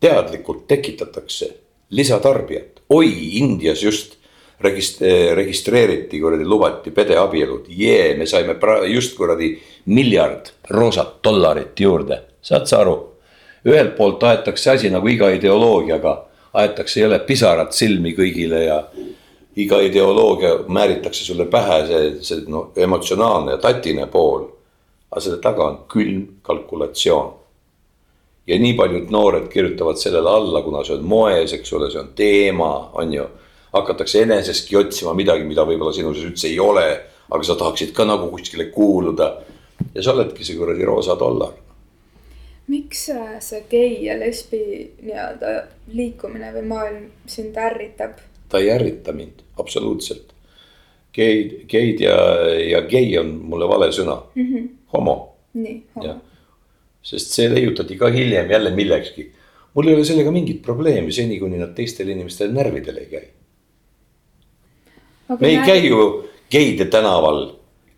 teadlikult tekitatakse lisatarbijat, oi Indias just regist-, registreeriti kuradi, lubati pedeabielud, jee, me saime pra-, just kuradi miljard roosat dollarit juurde, saad sa aru ühelt poolt aetakse asi nagu iga ideoloogiaga, aetakse jälle pisarad silmi kõigile ja iga ideoloogia määritakse sulle pähe see, see noh, emotsionaalne ja tatine pool. aga selle taga on külm kalkulatsioon. ja nii paljud noored kirjutavad sellele alla, kuna see on moes, eks ole, see on teema, on ju. Hakatakse enesestki otsima midagi, mida võib-olla sinu sees üldse ei ole, aga sa tahaksid ka nagu kuskile kuuluda. ja sa oledki see kuradi roosa dollar miks äh, see gei ja lesbi nii-öelda liikumine või maailm sind ärritab? ta ei ärrita mind, absoluutselt. geid, geid ja, ja gei on mulle vale sõna mm, -hmm. homo. nii, homo. sest see leiutati ka hiljem jälle millekski. mul ei ole sellega mingit probleemi, seni kuni nad teistele inimestele närvidele ei käi. Me ei näe... käi ju geide tänaval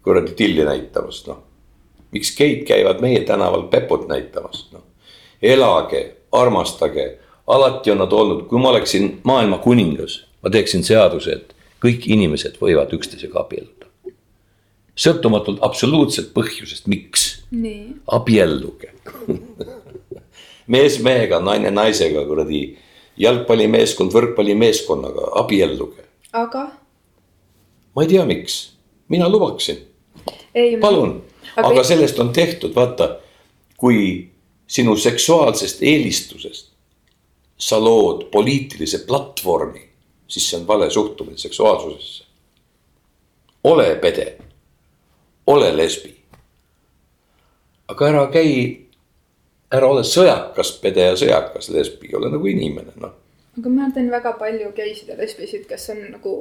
kuradi tilli näitamas, noh miks geid käivad meie tänaval peput näitamas, noh. elage, armastage, alati on nad olnud, kui ma oleksin maailma kuningas, ma teeksin seaduse, et kõik inimesed võivad üksteisega abielluda. sõltumatult absoluutselt põhjusest, miks. abielluge mees mehega, naine naisega, kuradi jalgpallimeeskond võrkpallimeeskonnaga, abielluge. aga? Ma ei tea, miks, mina lubaksin. palun aga, aga sellest on tehtud, vaata, kui sinu seksuaalsest eelistusest sa lood poliitilise platvormi, siis see on vale suhtumine seksuaalsusesse. ole pede, ole lesbi. aga ära käi, ära ole sõjakas pede ja sõjakas lesbi, ole nagu inimene, noh. aga ma tean väga palju geisid ja lesbisid, kes on nagu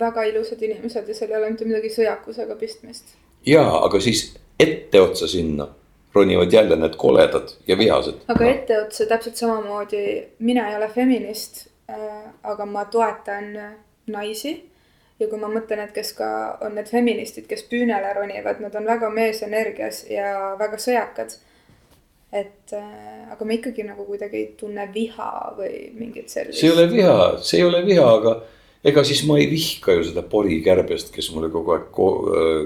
väga ilusad inimesed ja seal ei ole mitte midagi sõjakusega pistmist. jaa, aga siis etteotsa sinna ronivad jälle need koledad ja vihased. aga no. etteotsa täpselt samamoodi, mina ei ole feminist äh,, aga ma toetan naisi ja kui ma mõtlen, et kes ka on need feministid, kes püünele ronivad, nad on väga meesenergias ja väga sõjakad. et äh, aga ma ikkagi nagu kuidagi ei tunne viha või mingit sellist. see ei ole viha, see ei ole viha, aga ega siis ma ei vihka ju seda porikärbest, kes mulle kogu aeg ko,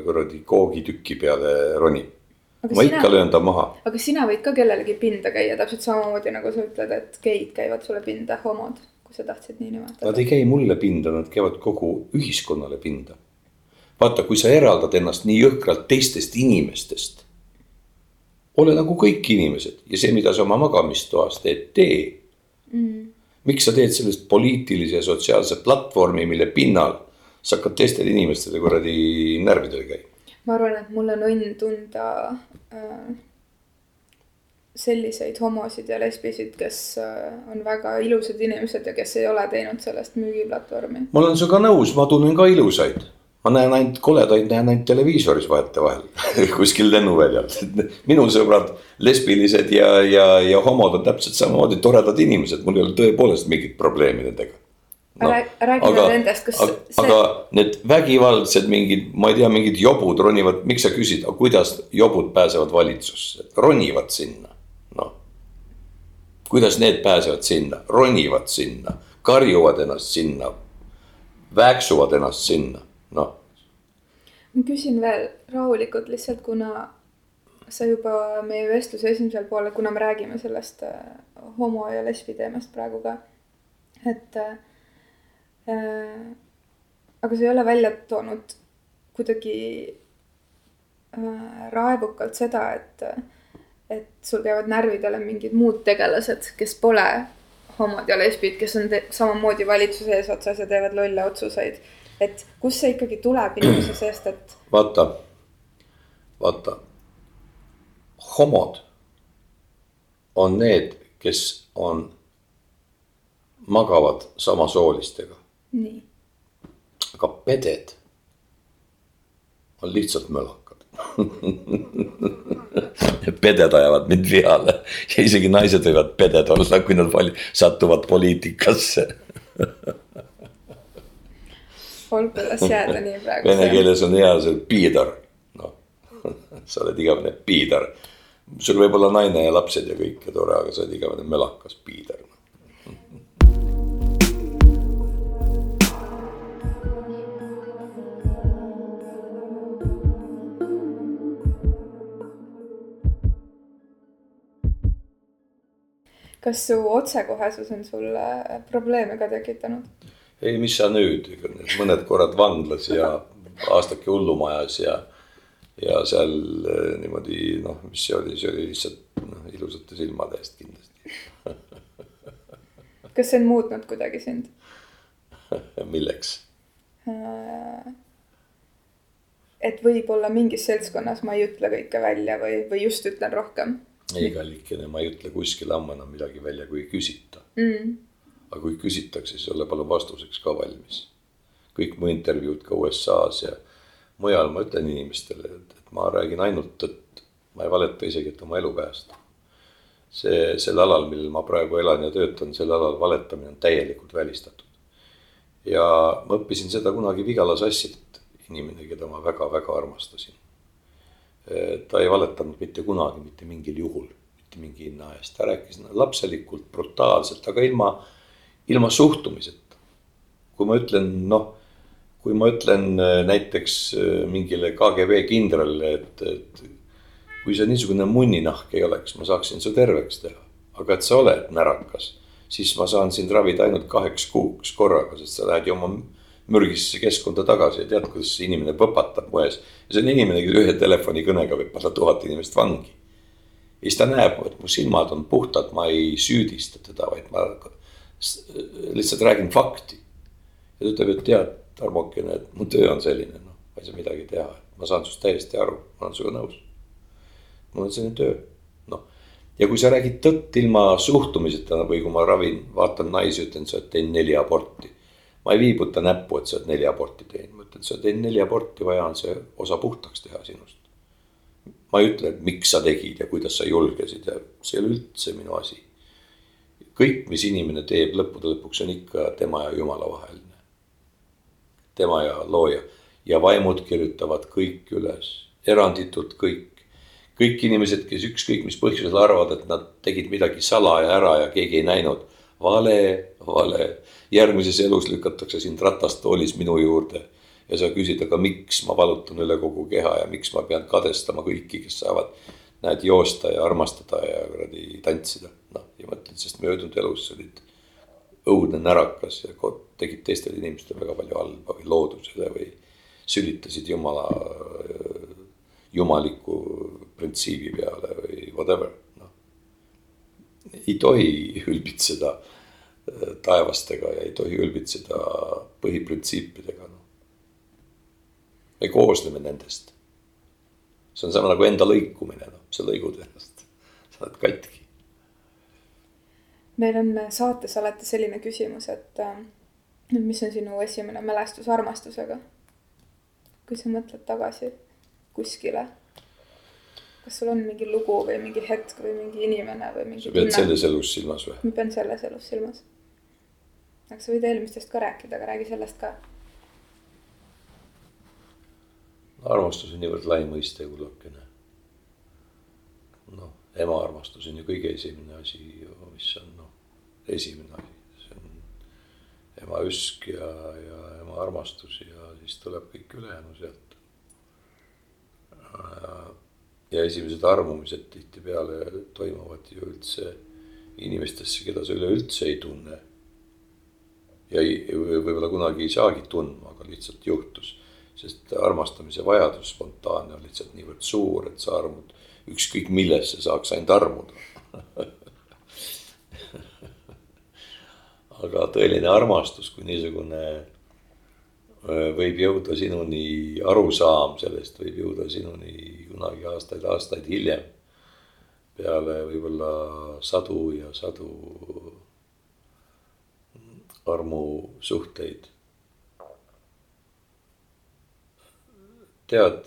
kuradi koogitüki peale ronib. Ma sina, ikka löön ta maha. aga sina võid ka kellelegi pinda käia täpselt samamoodi nagu sa ütled, et geid käivad sulle pinda, homod kui sa tahtsid nii nimetada. Nad ei käi mulle pinda, nad käivad kogu ühiskonnale pinda. vaata, kui sa eraldad ennast nii jõhkralt teistest inimestest. ole nagu kõik inimesed ja see, mida sa oma magamistoas teed, tee mm.. Miks sa teed sellest poliitilise ja sotsiaalse platvormi, mille pinnal sa hakkad teistele inimestele kuradi närvidele käima? ma arvan, et mul on õnn tunda äh selliseid homosid ja lesbisid, kes äh, on väga ilusad inimesed ja kes ei ole teinud sellest müügiplatvormi. ma olen sinuga nõus, ma tunnen ka ilusaid. Ma näen ainult koledaid, näen ainult televiisoris vahetevahel kuskil lennuväljal. minu sõbrad, lesbilised ja, ja, ja homod on täpselt samamoodi toredad inimesed, mul ei ole tõepoolest mingit probleemi nendega no,. räägime aga, nendest, kas aga, see. aga need vägivaldsed mingid, ma ei tea, mingid jobud ronivad, miks sa küsid, kuidas jobud pääsevad valitsusse, ronivad sinna kuidas need pääsevad sinna, ronivad sinna, karjuvad ennast sinna, vääksuvad ennast sinna, noh. ma küsin veel rahulikult lihtsalt, kuna sa juba meie vestluse esimesel poolel, kuna me räägime sellest äh, homo ja lesbi teemast praegu ka, et äh, aga sa ei ole välja toonud kuidagi äh, raevukalt seda, et äh, et sul käivad närvidele mingid muud tegelased, kes pole homod ja lesbid, kes on samamoodi valitsuse eesotsas ja teevad lolle otsuseid. Et kust see ikkagi tuleb inimese seest, et. vaata, vaata, homod on need, kes on, magavad samasoolistega. nii. aga peded on lihtsalt mölakad peded ajavad mind vihale ja isegi naised võivad peded olla, kui nad satuvad poliitikasse olgu, las jääda nii praegu. Vene keeles on hea see piidar, noh, sa oled igavene piidar. sul võib olla naine ja lapsed ja kõik ja tore, aga sa oled igavene melakas piidar kas su otsekohesus on sulle probleeme ka tekitanud? Ei, mis sa nüüd, mõned korrad vanglas ja aastake hullumajas ja, ja seal eh, niimoodi noh, mis see oli, see oli lihtsalt noh, ilusate silmade eest kindlasti. Kas see on muutnud kuidagi sind? Milleks? Äh, et võib-olla mingis seltskonnas ma ei ütle kõike välja või, või just ütlen rohkem? Ei, kallikene, ma ei ütle kuskile ammu enam midagi välja, kui ei küsita. Mm.. Aga kui küsitakse, siis ole palun vastuseks ka valmis. kõik mu intervjuud ka USA-s ja mujal ma ütlen inimestele, et, et ma räägin ainult tõtt. ma ei valeta isegi, et oma elu päästa. see, sel alal, millel ma praegu elan ja töötan, sel alal valetamine on täielikult välistatud. ja ma õppisin seda kunagi Vigala Sassilt, inimene, keda ma väga-väga armastasin ta ei valetanud mitte kunagi, mitte mingil juhul, mitte mingi hinna eest, ta rääkis lapselikult, brutaalselt, aga ilma, ilma suhtumiseta. kui ma ütlen, noh, kui ma ütlen äh, näiteks äh, mingile KGB kindralile, et, et kui sa niisugune munninahk ei oleks, ma saaksin su terveks teha. aga et sa oled närakas, siis ma saan sind ravida ainult kaheks kuuks korraga, sest sa lähed ju oma mürgisesse keskkonda tagasi ja tead, kuidas inimene põpatab mu ees. ja see on inimene, kes ühe telefonikõnega võib panna tuhat inimest vangi. ja siis ta näeb, et mu silmad on puhtad, ma ei süüdista teda, vaid ma lihtsalt räägin fakti. ja ta ütleb, et tead, Tarmokene, et mu töö on selline, noh, ma ei saa midagi teha, ma saan sinust täiesti aru, ma olen sinuga nõus. mul on selline töö, noh. ja kui sa räägid tõtt ilma suhtumiseta või kui ma ravin, vaatan naisi, ütlen, sa oled teinud neli aborti. ma ei viibuta näppu, et sa oled neli aborti teinud, ma ütlen, sa oled teinud neli aborti, vaja on see osa puhtaks teha sinust. ma ei ütle, miks sa tegid ja kuidas sa julgesid ja see ei ole üldse minu asi. Kõik, mis inimene teeb, lõppude lõpuks on ikka tema ja jumala vaheline. tema ja looja ja vaimud kirjutavad kõik üles, eranditult kõik. kõik inimesed, kes ükskõik mis põhjusel arvavad, et nad tegid midagi salaja ära ja keegi ei näinud. vale, vale, järgmises elus lükatakse sind ratastoolis minu juurde ja sa küsid, aga miks ma valutan üle kogu keha ja miks ma pean kadestama kõiki, kes saavad. näed joosta ja armastada ja kuradi tantsida, noh ütlen, sest möödunud elus olid õudne närakas ja tegid teistele inimestele väga palju halba või loodusele või sülitasid jumala, jumaliku printsiibi peale või whatever, noh. ei tohi ülbitseda äh, taevastega ja ei tohi ülbitseda põhiprintsiipidega, noh. me koosneme nendest. see on sama nagu enda lõikumine, noh, sa lõigud ennast, sa oled katki. Meil on saates alati selline küsimus, et äh, mis on sinu esimene mälestus armastusega kui sa mõtled tagasi kuskile? kas sul on mingi lugu või mingi hetk või mingi inimene või mingi. sa pead selles elus silmas või? ma pean selles elus silmas. aga sa võid eelmistest ka rääkida, aga räägi sellest ka. armastus on niivõrd lai mõiste, kullakene. noh, ema armastus on ju kõige esimene asi, mis on noh, esimene asi, see on ema üsk ja, ja ema armastus ja siis tuleb kõik ülejäänu sealt. ja esimesed armumised tihtipeale toimuvad ju üldse inimestesse, keda sa üleüldse ei tunne. ja ei, võib-olla kunagi ei saagi tundma, aga lihtsalt juhtus. sest armastamise vajadus spontaanne on lihtsalt niivõrd suur, et sa armud ükskõik millesse saaks ainult armuda aga tõeline armastus kui niisugune võib jõuda sinuni arusaam sellest, võib jõuda sinuni kunagi aastaid-aastaid hiljem. peale võib-olla sadu ja sadu armusuhteid. tead,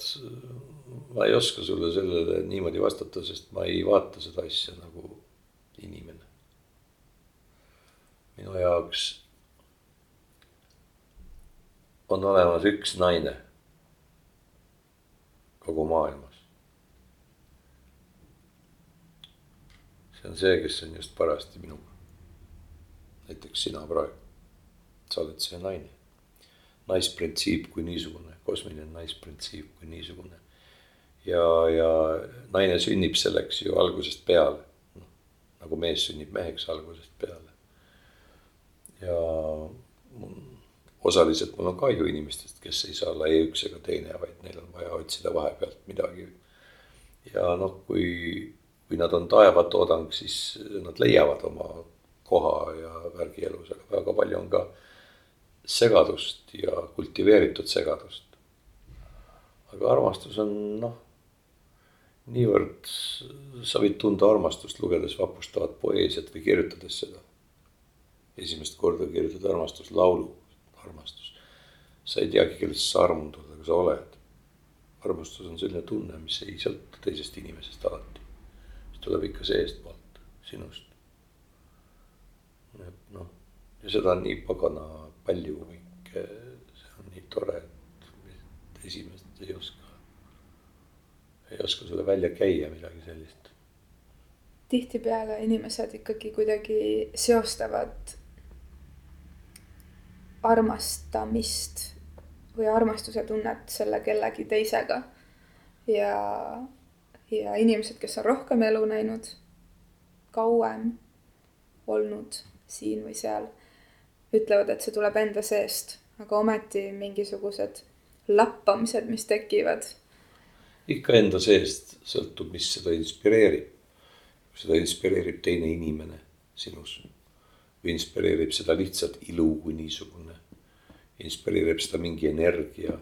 ma ei oska sulle sellele niimoodi vastata, sest ma ei vaata seda asja nagu inimene. minu jaoks on olemas üks naine kogu maailmas. see on see, kes on just parajasti minuga. näiteks sina praegu, sa oled see naine. naisprintsiip kui niisugune, kosmiline naisprintsiip kui niisugune. Ja, ja naine sünnib selleks ju algusest peale, nagu mees sünnib meheks algusest peale. ja osaliselt mul on kahju inimestest, kes ei saa olla ei üks ega teine, vaid neil on vaja otsida vahepealt midagi. ja noh, kui, kui nad on taevatoodang, siis nad leiavad oma koha ja värgi elus, aga väga palju on ka segadust ja kultiveeritud segadust. aga armastus on noh, niivõrd, sa võid tunda armastust lugedes vapustavat poeesiat või kirjutades seda. esimest korda kirjutad armastuslaulu armastus. sa ei teagi, kellest sa armundud, aga sa oled. armastus on selline tunne, mis ei sõltu teisest inimesest alati. see tuleb ikka seestpoolt, sinust. et noh, ja seda on nii pagana palju kõike, see on nii tore, et esimest ei oska, ei oska sulle välja käia midagi sellist tihtipeale inimesed ikkagi kuidagi seostavad armastamist või armastuse tunnet selle kellegi teisega. ja, ja inimesed, kes on rohkem elu näinud, kauem olnud siin või seal, ütlevad, et see tuleb enda seest, aga ometi mingisugused lappamised, mis tekivad. Ikka enda seest sõltub, mis seda inspireerib. seda inspireerib teine inimene sinus või inspireerib seda lihtsalt ilu kui niisugune. inspireerib seda mingi energia.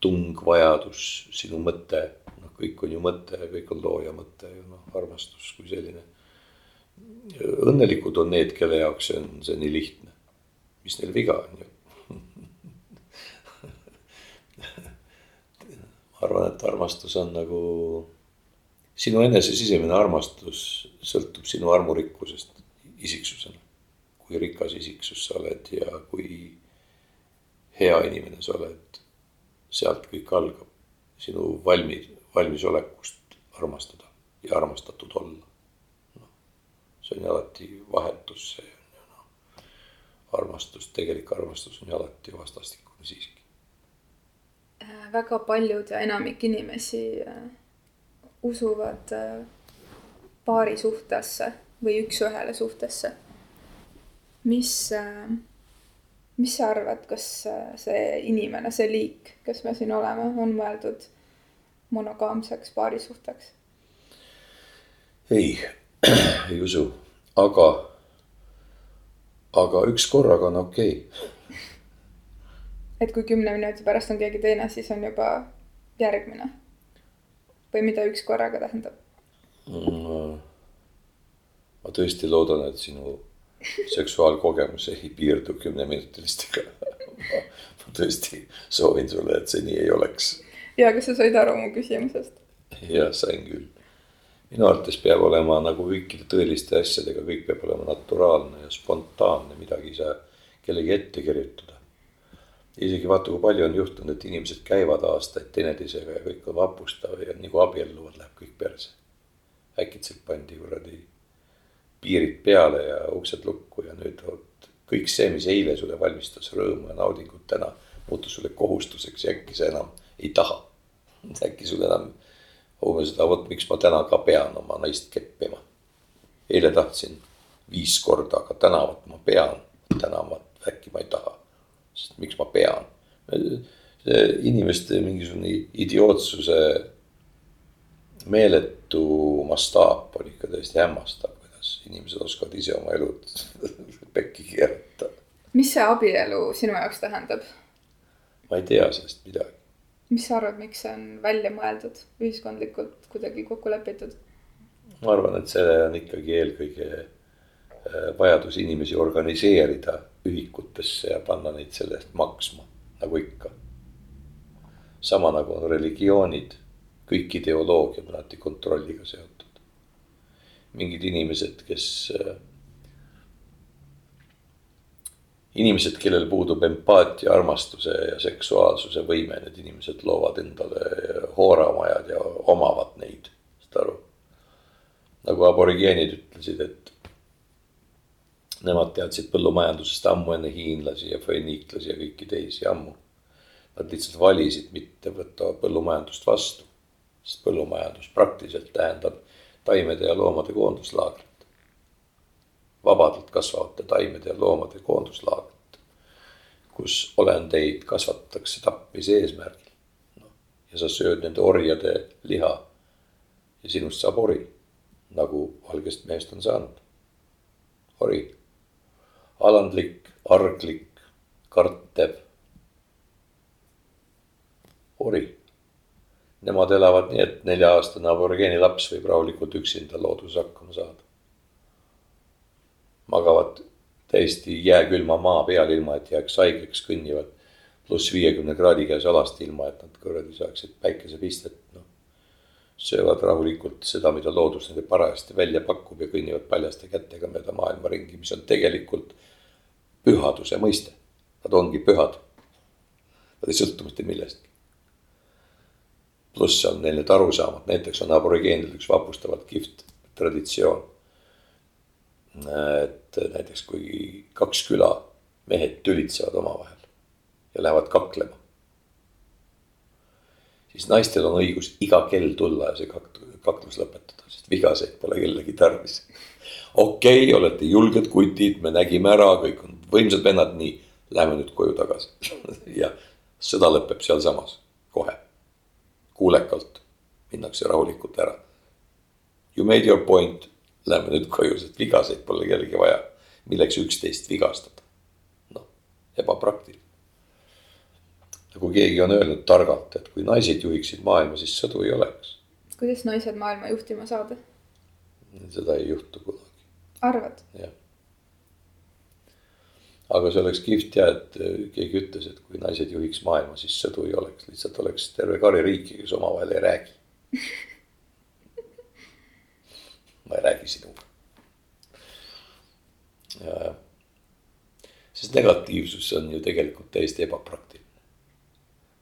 tung, vajadus, sinu mõte, noh, kõik on ju mõte, kõik on looja mõte ju noh, armastus kui selline. õnnelikud on need, kelle jaoks see on see nii lihtne. mis neil viga on ju ma arvan, et armastus on nagu, sinu enese sisemine armastus sõltub sinu armurikkusest isiksusena. kui rikas isiksus sa oled ja kui hea inimene sa oled, sealt kõik algab. sinu valmis, valmisolekust armastada ja armastatud olla. noh, see on ju alati vahetus, see on ju noh, armastus, tegelik armastus on ju alati vastastikune siiski väga paljud ja enamik inimesi äh, usuvad äh, paari suhtesse või üks-ühele suhtesse. mis, mis sa arvad, kas see inimene, see liik, kes me siin oleme, on mõeldud monogaamseks paarisuhteks? ei, ei usu, aga, aga üks korraga on okei okay et kui kümne minuti pärast on keegi teine, siis on juba järgmine. või mida üks korraga tähendab mm,? ma tõesti loodan, et sinu seksuaalkogemus ei piirdu kümneminutilistega ma, ma tõesti soovin sulle, et see nii ei oleks. ja, kas sa said aru mu küsimusest? jah, sain küll. minu arvates peab olema nagu kõikide tõeliste asjadega, kõik peab olema naturaalne ja spontaanne, midagi ei saa kellegi ette kirjutada isegi vaata, kui palju on juhtunud, et inimesed käivad aastaid teineteisega ja kõik on vapustav ja nii kui abielluvad, läheb kõik perse. äkitselt pandi kuradi piirid peale ja uksed lukku ja nüüd vot kõik see, mis eile sulle valmistas rõõmu ja naudingut, täna muutus sulle kohustuseks ja äkki sa enam ei taha. äkki sul enam, homme seda, vot miks ma täna ka pean oma naist keppima. eile tahtsin viis korda, aga täna vot ma pean, täna ma äkki ma ei taha sest miks ma pean. inimeste mingisugune idiootsuse meeletu mastaap on ikka täiesti hämmastav, kuidas inimesed oskavad ise oma elud pekki keerata. mis see abielu sinu jaoks tähendab? ma ei tea sellest midagi. mis sa arvad, miks see on välja mõeldud, ühiskondlikult kuidagi kokku lepitud? ma arvan, et see on ikkagi eelkõige vajadus inimesi organiseerida ühikutesse ja panna neid selle eest maksma, nagu ikka. sama nagu on religioonid, kõik ideoloogiad on alati kontrolliga seotud. mingid inimesed, kes, inimesed, kellel puudub empaatia, armastuse ja seksuaalsuse võime, need inimesed loovad endale hooramajad ja omavad neid, saad aru. nagu aborigeenid ütlesid, et Nemad teadsid põllumajandusest ammu enne hiinlasi ja föniiklasi ja kõiki teisi ammu. Nad lihtsalt valisid mitte võtta põllumajandust vastu, sest põllumajandus praktiliselt tähendab taimede ja loomade koonduslaagrit. vabadalt kasvavate taimede ja loomade koonduslaagrit, kus olendeid kasvatatakse tapmise eesmärgil. noh, ja sa sööd nende orjade liha ja sinust saab ori, nagu valgest mehest on saanud. ori alandlik, arglik, kartev. ori. Nemad elavad nii, et nelja-aastane aborigeeni laps võib rahulikult üksinda looduses hakkama saada. magavad täiesti jääkülma maa peal, ilma et jääks haigeks, kõnnivad pluss viiekümne kraadi käes alasti, ilma et nad kuradi saaksid päikesepistet, noh söövad rahulikult seda, mida loodus neile parajasti välja pakub ja kõnnivad paljaste kätega mööda maailma ringi, mis on tegelikult pühaduse mõiste. Nad ongi pühad. Nad ei sõltu mitte millestki. pluss on neil need arusaamad, näiteks on aborigeenidel üks vapustavalt kihvt traditsioon. et näiteks kui kaks küla mehed tülitsevad omavahel ja lähevad kaklema siis naistel on õigus iga kell tulla ja see kaklus lõpetada, sest vigaseid pole kellegi tarvis. okei okay,, olete julged kutid, me nägime ära, kõik on võimsad vennad, nii, lähme nüüd koju tagasi ja sõda lõpeb sealsamas, kohe. kuulekalt minnakse rahulikult ära. You made your point, lähme nüüd koju, sest vigaseid pole kellelgi vaja. milleks üksteist vigastada? noh, ebapraktiline nagu keegi on öelnud targalt, et kui naised juhiksid maailma, siis sõdu ei oleks. kuidas naised maailma juhtima saada? seda ei juhtu kunagi. arvad? jah. Aga see oleks kihvt ja, et keegi ütles, et kui naised juhiks maailma, siis sõdu ei oleks, lihtsalt oleks terve kari riiki, kes omavahel ei räägi ma ei räägi sinuga. sest negatiivsus on ju tegelikult täiesti ebapraktiline.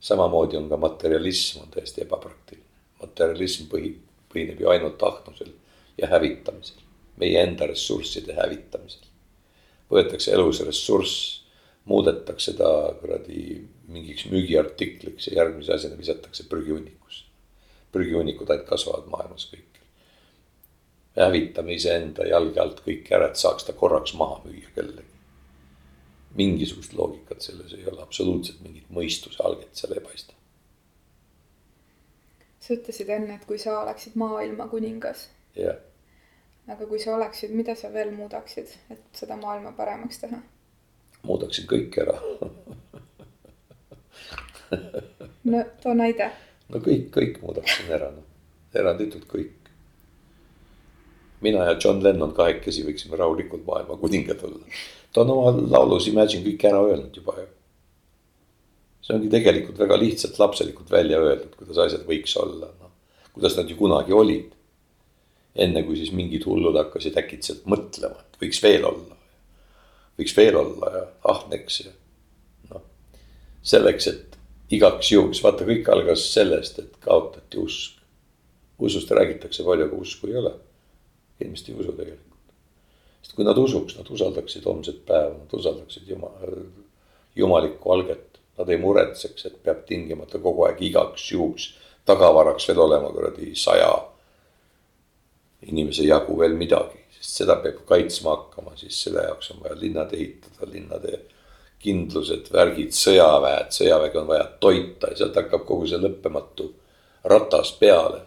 samamoodi on ka materialism on täiesti ebapraktiline. materialism põhi, põhineb ju ainult ahnusel ja hävitamisel, meie enda ressursside hävitamisel. Võetakse elus ressurss, muudetakse ta kuradi mingiks müügiartikliks ja järgmise asjana visatakse prügihunnikusse. prügihunnikud ainult kasvavad maailmas kõik hävitame iseenda jalge alt kõik ära, et saaks ta korraks maha müüa kellelegi. mingisugust loogikat selles ei ole, absoluutselt mingit mõistuse alget seal ei paista. sa ütlesid enne, et kui sa oleksid maailma kuningas. jah. Aga kui sa oleksid, mida sa veel muudaksid, et seda maailma paremaks teha? muudaksin kõik ära no too näide. no kõik, kõik muudaksin ära, noh, eranditult kõik mina ja John Lennon kahekesi võiksime rahulikult maailma kuningad olla. ta on oma laulus Imagine kõik ära öelnud juba ju. see ongi tegelikult väga lihtsalt lapselikult välja öeldud, kuidas asjad võiks olla, noh. kuidas nad ju kunagi olid. Enne kui siis mingid hullud hakkasid äkitselt mõtlema, et võiks veel olla. võiks veel olla ja ahneks ja noh. selleks, et igaks juhuks, vaata, kõik algas sellest, et kaotati usk. usust räägitakse palju, aga usku ei ole inimesed ei usu tegelikult. sest kui nad usuks, nad usaldaksid homset päeva, nad usaldaksid jumal, jumalikku alget. Nad ei muretseks, et peab tingimata kogu aeg igaks juhuks tagavaraks veel olema kuradi saja inimese jagu veel midagi, sest seda peab kaitsma hakkama, siis selle jaoks on vaja linnad ehitada, linnade kindlused, värgid, sõjaväed, sõjaväge on vaja toita ja sealt hakkab kogu see lõppematu ratas peale,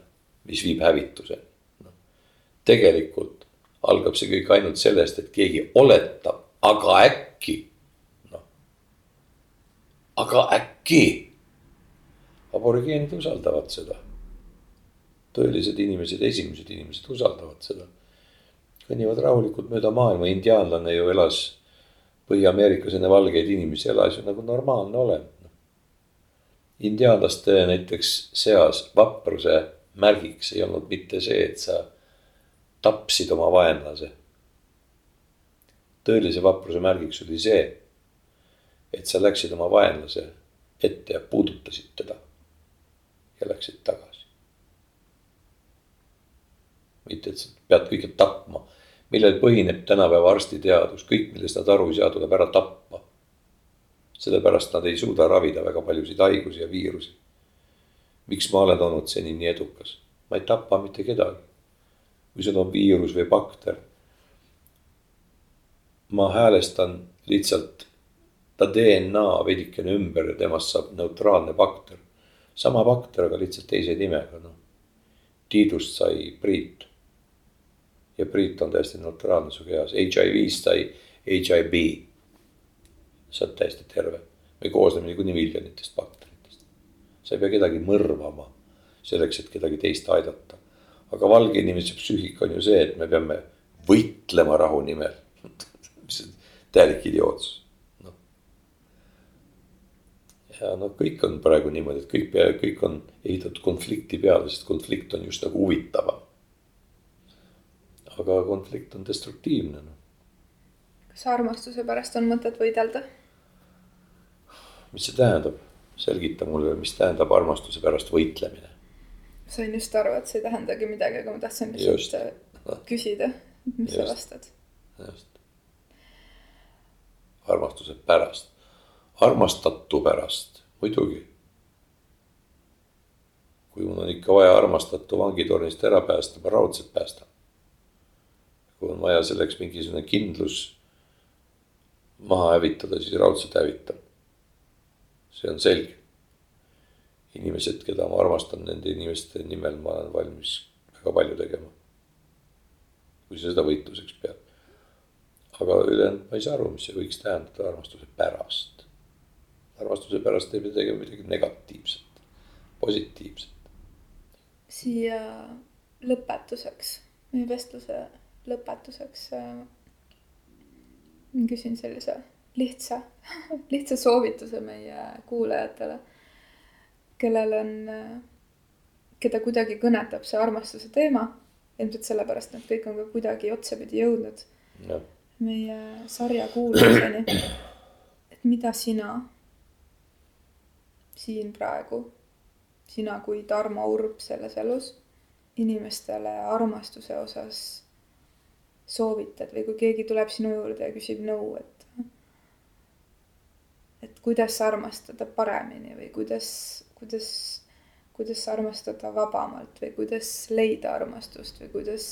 mis viib hävituseni tegelikult algab see kõik ainult sellest, et keegi oletab, aga äkki, noh. aga äkki. aborigeenid usaldavad seda. Tõelised inimesed, esimesed inimesed usaldavad seda. kõnnivad rahulikult mööda maailma, indiaanlane ju elas Põhja-Ameerikas enne valgeid inimesi, elas ju nagu normaalne olend. indiaanlaste näiteks seas vapruse märgiks ei olnud mitte see, et sa tapsid oma vaenlase. tõelise vapruse märgiks oli see, et sa läksid oma vaenlase ette ja puudutasid teda ja läksid tagasi. Sa pead kõike tapma, millel põhineb tänapäeva arstiteadus, kõik, millest nad aru ei saa, tuleb ära tappa. sellepärast nad ei suuda ravida väga paljusid haigusi ja viirusi. miks ma olen olnud seni nii edukas? ma ei tapa mitte kedagi kui sul on viirus või bakter. ma häälestan lihtsalt ta DNA veidikene ümber ja temast saab neutraalne bakter. sama bakter, aga lihtsalt teise nimega, noh. Tiidust sai Priit. Ja Priit on täiesti neutraalne su kehas, HIV-st sai HIB. sa oled täiesti terve, me koosneme niikuinii miljonitest bakteritest. sa ei pea kedagi mõrvama selleks, et kedagi teist aidata aga valge inimese psüühika on ju see, et me peame võitlema rahu nimel mis on täielik idiootsus, noh. ja noh, kõik on praegu niimoodi, et kõik, kõik on ehitatud konflikti peale, sest konflikt on just nagu huvitavam. Aga konflikt on destruktiivne, noh. kas armastuse pärast on mõtet võidelda? mis see tähendab, selgita mulle, mis tähendab armastuse pärast võitlemine sain just aru, et see ei tähendagi midagi, aga ma tahtsin lihtsalt küsida, mis just. sa vastad. just. armastuse pärast, armastatu pärast, muidugi. kui mul on ikka vaja armastatu vangitornist ära päästa, ma raudselt päästan. Kui on vaja selleks mingisugune kindlus maha hävitada, siis raudselt hävitan. see on selge inimesed, keda ma armastan, nende inimeste nimel ma olen valmis väga palju tegema. kui sa seda võitluseks pead. aga ülejäänud ma ei saa aru, mis see võiks tähendada armastuse pärast. armastuse pärast ei pea tegema midagi negatiivset, positiivset. siia lõpetuseks, meie vestluse lõpetuseks äh, küsin sellise lihtsa, lihtsa soovituse meie kuulajatele, kellel on, keda kuidagi kõnetab see armastuse teema. ilmselt sellepärast nad kõik on ka kuidagi otsapidi jõudnud Ja. meie sarja kuulamiseni. et mida sina siin praegu, sina kui Tarmo Urb selles elus, inimestele armastuse osas soovitad või kui keegi tuleb sinu juurde ja küsib nõu, et et kuidas armastada paremini või kuidas, kuidas, kuidas armastada vabamalt või kuidas leida armastust või kuidas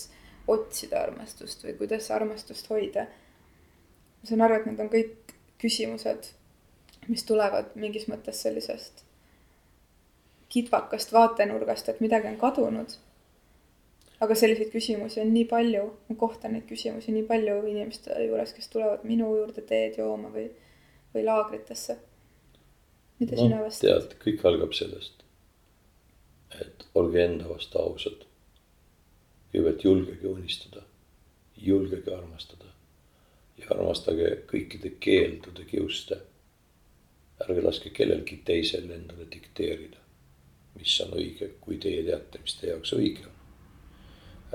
otsida armastust või kuidas armastust hoida. ma saan aru, et need on kõik küsimused, mis tulevad mingis mõttes sellisest kitsakast vaatenurgast, et midagi on kadunud. Aga selliseid küsimusi on nii palju, ma kohtan neid küsimusi nii palju inimeste juures, kes tulevad minu juurde teed jooma või või laagritesse. mida no, sina vastad? tead, kõik algab sellest, et olge enda vastu ausad. kõigepealt julgege unistada, julgege armastada ja armastage kõikide keeldude kiuste. ärge laske kellelgi teisel endale dikteerida, mis on õige, kui teie teate, mis teie jaoks õige on.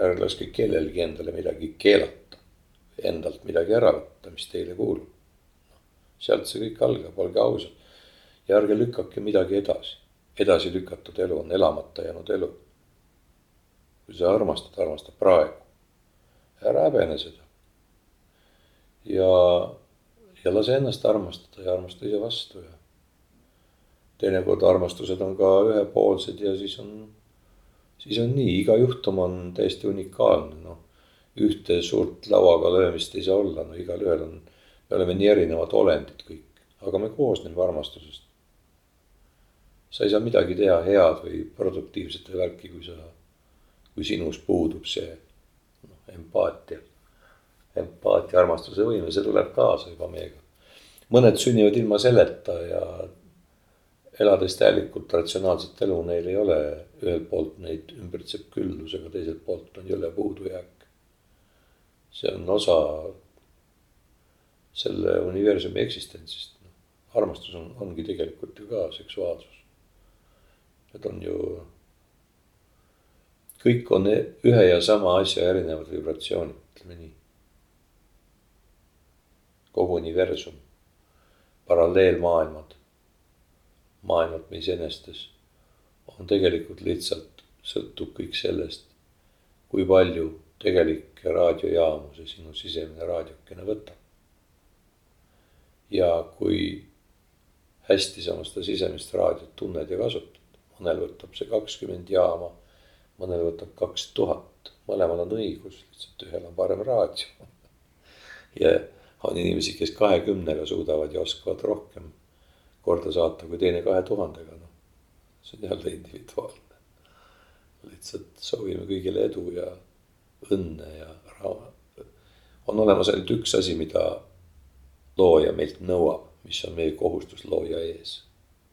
Ärge laske kellelgi endale midagi keelata, endalt midagi ära võtta, mis teile kuulub sealt see kõik algab, olge ausad. ja ärge lükake midagi edasi, edasi lükatud elu on elamata jäänud elu. kui sa armastad, armasta praegu. ära häbene seda. ja, ja lase ennast armastada ja armasta ise vastu ja. teinekord armastused on ka ühepoolsed ja siis on, siis on nii, iga juhtum on täiesti unikaalne, noh. ühte suurt lauaga löömist ei saa olla, no igalühel on me oleme nii erinevad olendid kõik, aga me koosneme armastusest. sa ei saa midagi teha head või produktiivset või värki, kui sa, kui sinus puudub see noh, empaatia. empaatia, armastuse võime, see tuleb kaasa juba meiega. mõned sünnivad ilma selleta ja elades täielikult ratsionaalset elu, neil ei ole ühelt poolt neid ümbritseb küllus, aga teiselt poolt on jõle puudujääk. see on osa selle universumi eksistentsist. armastus on, ongi tegelikult ju ka seksuaalsus. Need on ju, kõik on ühe ja sama asja erinevad vibratsioonid, ütleme nii. kogu universum, paralleelmaailmad, maailmad meis enestes on tegelikult lihtsalt, sõltub kõik sellest, kui palju tegelikke raadiojaamu see sinu sisemine raadiokene võtab ja kui hästi sa oma seda sisemist raadiot tunned ja kasutad. mõnel võtab see kakskümmend jaama, mõnel võtab kaks tuhat, mõlemal on õigus, lihtsalt ühel on parem raadio. ja on inimesi, kes kahekümnega suudavad ja oskavad rohkem korda saata kui teine kahe tuhandega, noh. see on jälle individuaalne. lihtsalt soovime kõigile edu ja õnne ja rahu. on olemas ainult üks asi, mida looja meilt nõuab, mis on meie kohustus looja ees,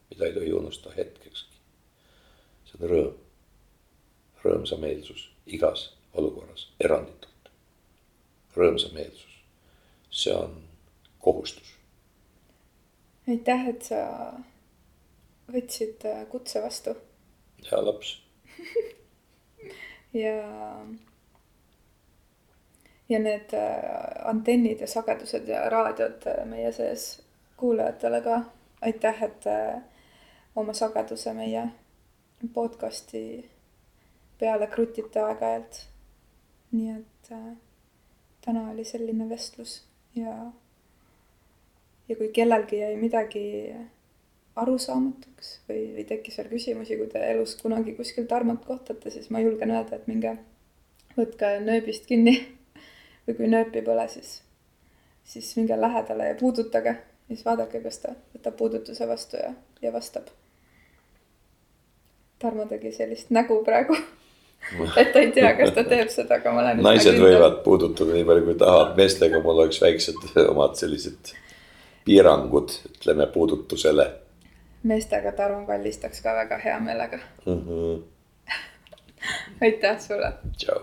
mida ei tohi unustada hetkekski. see on rõõm, rõõmsameelsus igas olukorras, eranditult. rõõmsameelsus, see on kohustus. Aitäh, et sa võtsid äh, kutse vastu. hea laps ja ja need äh, antennid ja sagedused ja raadiod äh, meie sees kuulajatele ka. aitäh, et äh, oma sageduse meie podcast'i peale krutite aeg-ajalt. nii et täna oli selline vestlus ja, ja kui kellelgi jäi midagi arusaamatuks või, või tekkis veel küsimusi, kui te elus kunagi kuskil Tarmot kohtate, siis ma julgen öelda, et minge võtke nööbist kinni või kui nööp ei põle, siis, siis minge lähedale ja puudutage. siis vaadake, kas ta võtab puudutuse vastu ja, ja vastab. Tarmo tegi sellist nägu praegu et ta ei tea, kas ta teeb seda, aga ma olen. naised võivad puudutada nii palju, kui tahavad, meestega mul oleks väiksed omad sellised piirangud, ütleme puudutusele meestega Tarmo kallistaks ka väga hea meelega mm. -hmm. aitäh sulle. tšau